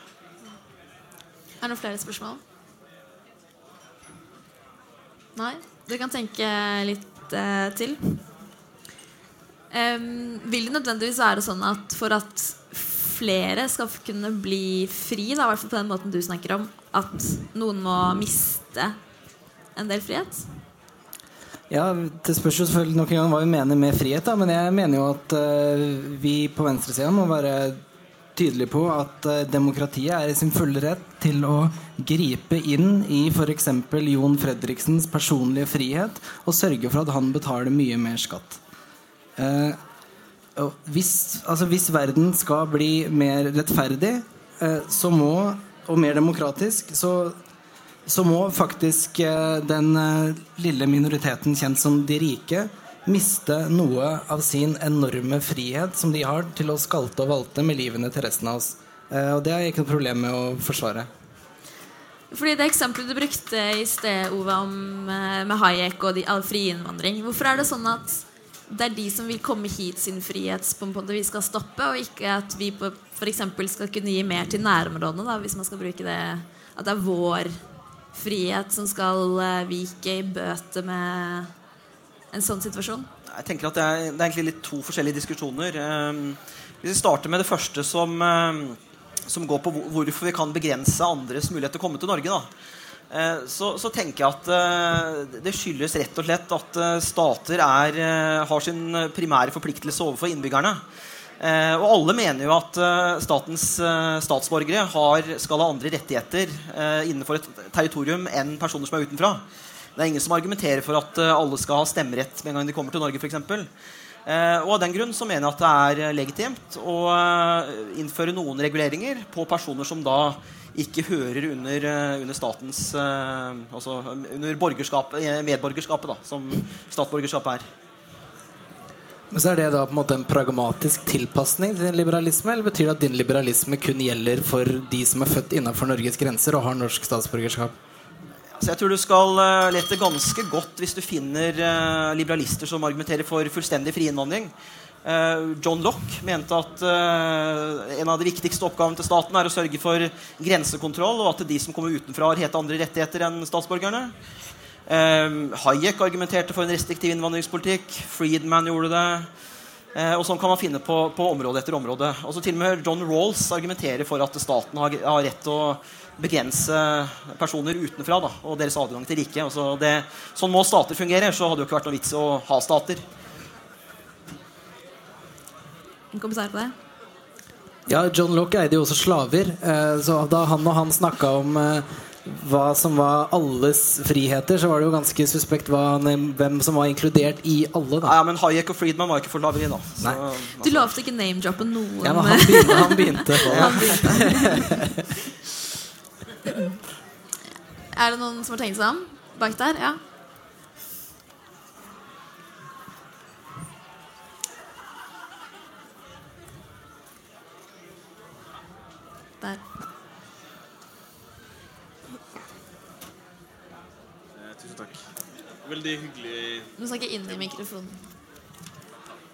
S1: Er det noen flere spørsmål? Nei? Dere kan tenke litt til. Um, vil det nødvendigvis være sånn at for at flere skal kunne bli fri, i hvert fall på den måten du snakker om, at noen må miste en del frihet?
S4: Ja, Det spørs jo selvfølgelig nok en gang hva vi mener med frihet. Da. Men jeg mener jo at uh, vi på venstresida må være tydelige på at uh, demokratiet er i sin fulle rett til å gripe inn i f.eks. Jon Fredriksens personlige frihet og sørge for at han betaler mye mer skatt. Eh, hvis, altså hvis, verden skal bli mer rettferdig eh, så må, og mer demokratisk, så, så må faktisk eh, den lille minoriteten kjent som de rike miste noe av sin enorme frihet som de har til å skalte og valte med livene til resten av oss. Og det har jeg ikke noe problem med å forsvare.
S1: Fordi det eksempelet du brukte i sted, Ove, om, med Hayek og all friinnvandring Hvorfor er det sånn at det er de som vil komme hit sin frihet på vi skal stoppe, og ikke at vi f.eks. skal kunne gi mer til nærområdene, da, hvis man skal bruke det At det er vår frihet som skal eh, vike i bøte med en sånn situasjon?
S2: Jeg tenker at det er, det er egentlig litt to forskjellige diskusjoner. Um, hvis vi starter med det første som, um, som går på hvorfor vi kan begrense andres mulighet til å komme til Norge, da. Eh, så, så tenker jeg at eh, det skyldes rett og slett at eh, stater er, har sin primære forpliktelse overfor innbyggerne. Eh, og alle mener jo at eh, statens eh, statsborgere har, skal ha andre rettigheter innenfor et territorium enn personer som er utenfra. Det er ingen som argumenterer for at alle skal ha stemmerett med en gang de kommer til Norge. For eksempel. Eh, og av den grunn så mener jeg at det er legitimt å eh, innføre noen reguleringer på personer som da ikke hører under, eh, under statens Altså under borgerskapet, medborgerskapet, da, som statsborgerskapet er.
S4: Men så er det da på en måte en pragmatisk tilpasning til din liberalisme, eller betyr det at din liberalisme kun gjelder for de som er født innenfor Norges grenser og har norsk statsborgerskap?
S2: Så jeg tror du skal eh, lete ganske godt hvis du finner eh, liberalister som argumenterer for fullstendig fri innvandring. Eh, John Locke mente at en av de viktigste oppgavene til staten er å sørge for grensekontroll, og at de som kommer utenfra, har helt andre rettigheter enn statsborgerne. Hayek argumenterte for en restriktiv innvandringspolitikk. Friedman gjorde det. Og sånn kan man finne på, på område etter område. Også til og med John Rawls argumenterer for at staten har, har rett til å begrense personer utenfra da, og deres adgang til riket. Altså det, sånn må stater fungere, så hadde det jo ikke vært noe vits å ha stater.
S1: En kommentar på det?
S4: Ja, John Locke eide jo også slaver. eh, Så da han og han snakka om eh, hva som var alles friheter, så var det jo ganske suspekt hva, hvem som var inkludert i alle. da
S2: Ja, men Hayek og Friedman var ikke for slaveri, da. Så,
S4: Nei.
S1: Du lovte ikke name-droppe noen.
S4: Ja, men han begynte. Han begynte.
S1: Han begynte. er det noen som har tenkt seg om bak der? Ja. Der.
S6: Tusen takk. Veldig hyggelig
S1: Du må snakke inn i mikrofonen.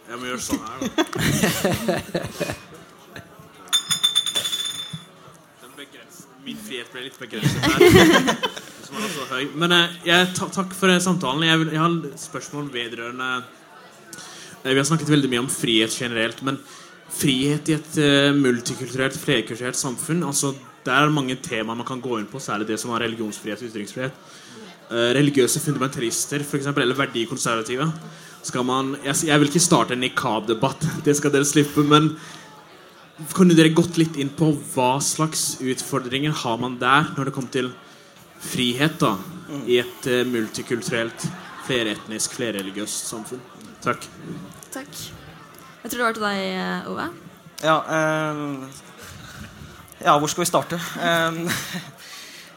S6: Jeg må gjøre sånn her, da. Min frihet ble litt begrenset. Men eh, jeg, takk for eh, samtalen. Jeg, vil, jeg har spørsmål vedrørende eh, Vi har snakket veldig mye om frihet generelt, men frihet i et multikulturelt, flerkulturelt samfunn altså, Der er det mange temaer man kan gå inn på, særlig det som har religionsfrihet og ytringsfrihet. Religiøse fundamentalister, for eksempel, eller verdikonservative. Skal man, jeg, jeg vil ikke starte en nikab-debatt, det skal dere slippe. Men kunne dere gått litt inn på hva slags utfordringer har man der når det kommer til frihet da, i et eh, multikulturelt, fleretnisk, flerreligiøst samfunn? Takk.
S1: Takk. Jeg tror det var til deg, eh, Ove.
S2: Ja, eh, ja, hvor skal vi starte? Eh,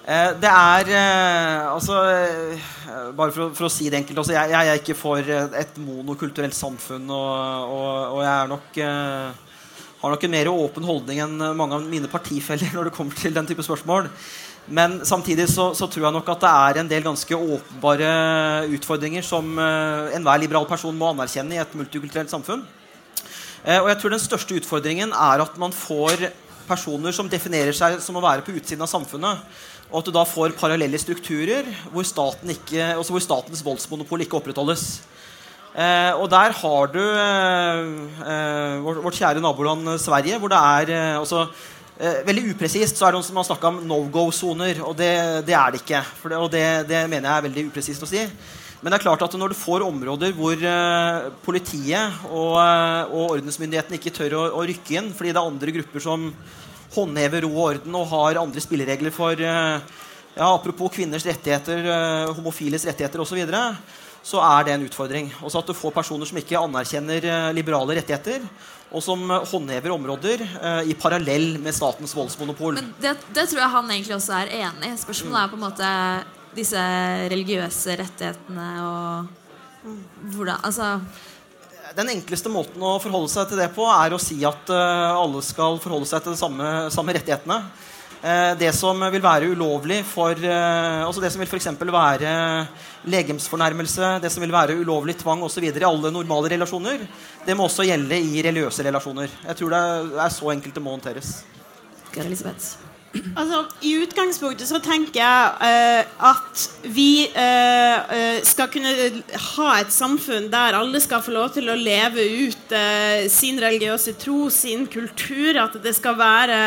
S2: eh, det er eh, Altså eh, Bare for, å- for å si det enkelt også, jeg, jeg er ikke for et monokulturelt samfunn. Og, og, og jeg er nok eh, har nok en mer åpen holdning enn mange av mine partifeller når det kommer til den type spørsmål. Men samtidig så, så tror jeg nok at det er en del ganske åpenbare utfordringer som eh, enhver liberal person må anerkjenne i et multikulturelt samfunn. Eh, og jeg tror den største utfordringen er at man får personer som definerer seg som å være på utsiden av samfunnet. Og at du da får parallelle strukturer hvor, staten ikke, altså hvor statens voldsmonopol ikke opprettholdes. Eh, og der har du eh, eh, vårt, vårt kjære naboland eh, Sverige, hvor det er eh, også, eh, Veldig upresist så er det noen som har snakka om no go-soner, og det, det er det ikke. Det, og det, det mener jeg er veldig upresist å si. Men det er klart at når du får områder hvor politiet og, og ordensmyndighetene ikke tør å, å rykke inn fordi det er andre grupper som håndhever ro og orden og har andre spilleregler for eh, ja, Apropos kvinners rettigheter, eh, homofiles rettigheter osv. Så, videre, så er det en utfordring. Også at du får personer som ikke anerkjenner eh, liberale rettigheter, og som eh, håndhever områder eh, i parallell med statens voldsmonopol.
S1: Men det, det tror jeg han egentlig også er enig i. Spørsmålet er på en måte disse religiøse rettighetene og hvordan Altså
S2: Den enkleste måten å forholde seg til det på, er å si at uh, alle skal forholde seg til de samme, samme rettighetene. Eh, det som vil være ulovlig for eh, altså Det som vil f.eks. være legemsfornærmelse, det som vil være ulovlig tvang osv. i alle normale relasjoner, det må også gjelde i religiøse relasjoner. Jeg tror det er så enkelt det må håndteres.
S1: Elisabeth.
S3: Altså, I utgangspunktet så tenker jeg uh, at vi eh, skal kunne ha et samfunn der alle skal få lov til å leve ut uh, sin religiøse tro, sin kultur. At det skal være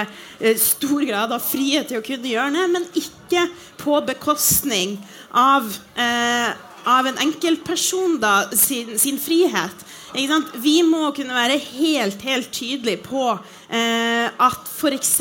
S3: stor grad av frihet til å kunne gjøre det, men ikke på bekostning av, av en enkeltperson da, sin, sin frihet. Vi må kunne være helt, helt tydelige på eh, at f.eks.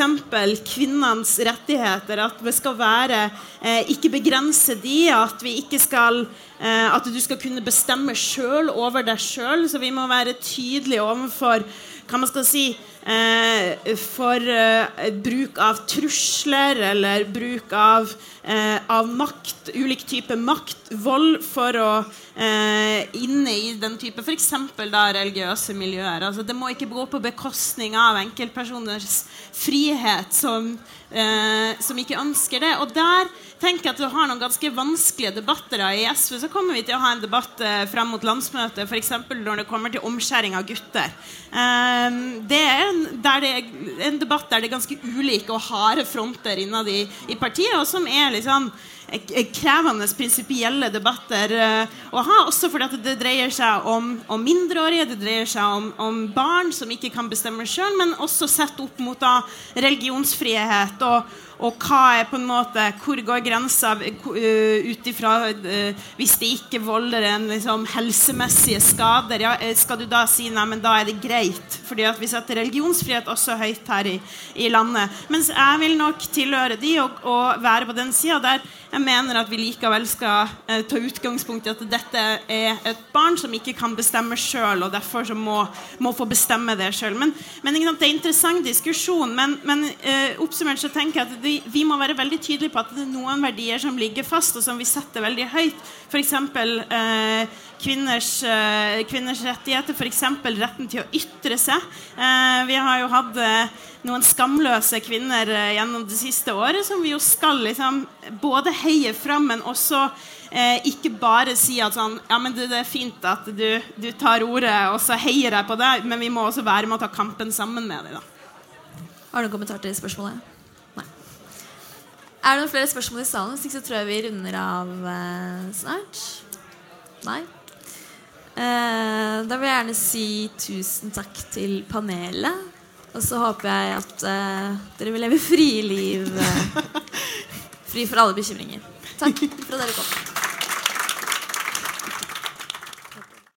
S3: kvinnenes rettigheter At vi skal være eh, ikke begrense de, at vi ikke skal eh, At du skal kunne bestemme sjøl over deg sjøl. Så vi må være tydelige overfor hva man skal si for eh, bruk av trusler eller bruk av, eh, av makt, ulik type makt, vold, for å eh, inne i den type f.eks. religiøse miljøer. Altså, det må ikke gå på bekostning av enkeltpersoners frihet som, eh, som ikke ønsker det. Og der tenker jeg at du har noen ganske vanskelige debatter. I SV så kommer vi til å ha en debatt eh, frem mot landsmøtet, f.eks. når det kommer til omskjæring av gutter. Eh, det er det er en, debatt der det er ganske ulike og harde fronter innad i, i partiet, og som er liksom krevende prinsipielle debatter eh, å ha. Også fordi det dreier seg om, om, mindreårige, det dreier seg om, om barn som ikke kan bestemme sjøl, men også sett opp mot da, religionsfrihet og, og hva er på en måte, hvor går grensa uh, ut ifra uh, Hvis det ikke volder en liksom, helsemessige skader, ja, eh, skal du da si nei, men da er det greit? Fordi at vi setter religionsfrihet også høyt her i, i landet. Mens jeg vil nok tilhøre de og, og være på den sida der jeg mener at vi likevel skal eh, ta utgangspunkt i at dette er et barn som ikke kan bestemme sjøl, og derfor må, må, få bestemme det sjøl. Men, men det er en interessant diskusjon. Men, men oppsummert så tenker jeg at vi, vi, må være veldig tydelige på at det er noen verdier som ligger fast, og som vi setter veldig høyt. F.eks. Eh, kvinners, eh, kvinners rettigheter, f.eks. retten til å ytre seg. Eh, vi har jo hatt eh, noen skamløse kvinner eh, gjennom det siste året som vi jo skal liksom både heie fram, men også Eh, ikke bare si at sånn, ja, men det, det er fint at du, du, tar ordet, og så heier jeg på deg, men vi må også være med å ta kampen sammen med dem.
S1: Har du en kommentar til spørsmålet? Er det noen flere spørsmål i salen? Hvis ikke så tror jeg vi runder av eh, snart. Nei? Eh, da vil jeg gjerne si tusen takk til panelet. Og så håper jeg at eh, dere vil leve frie liv. Eh, fri for alle bekymringer. Takk for at dere kom.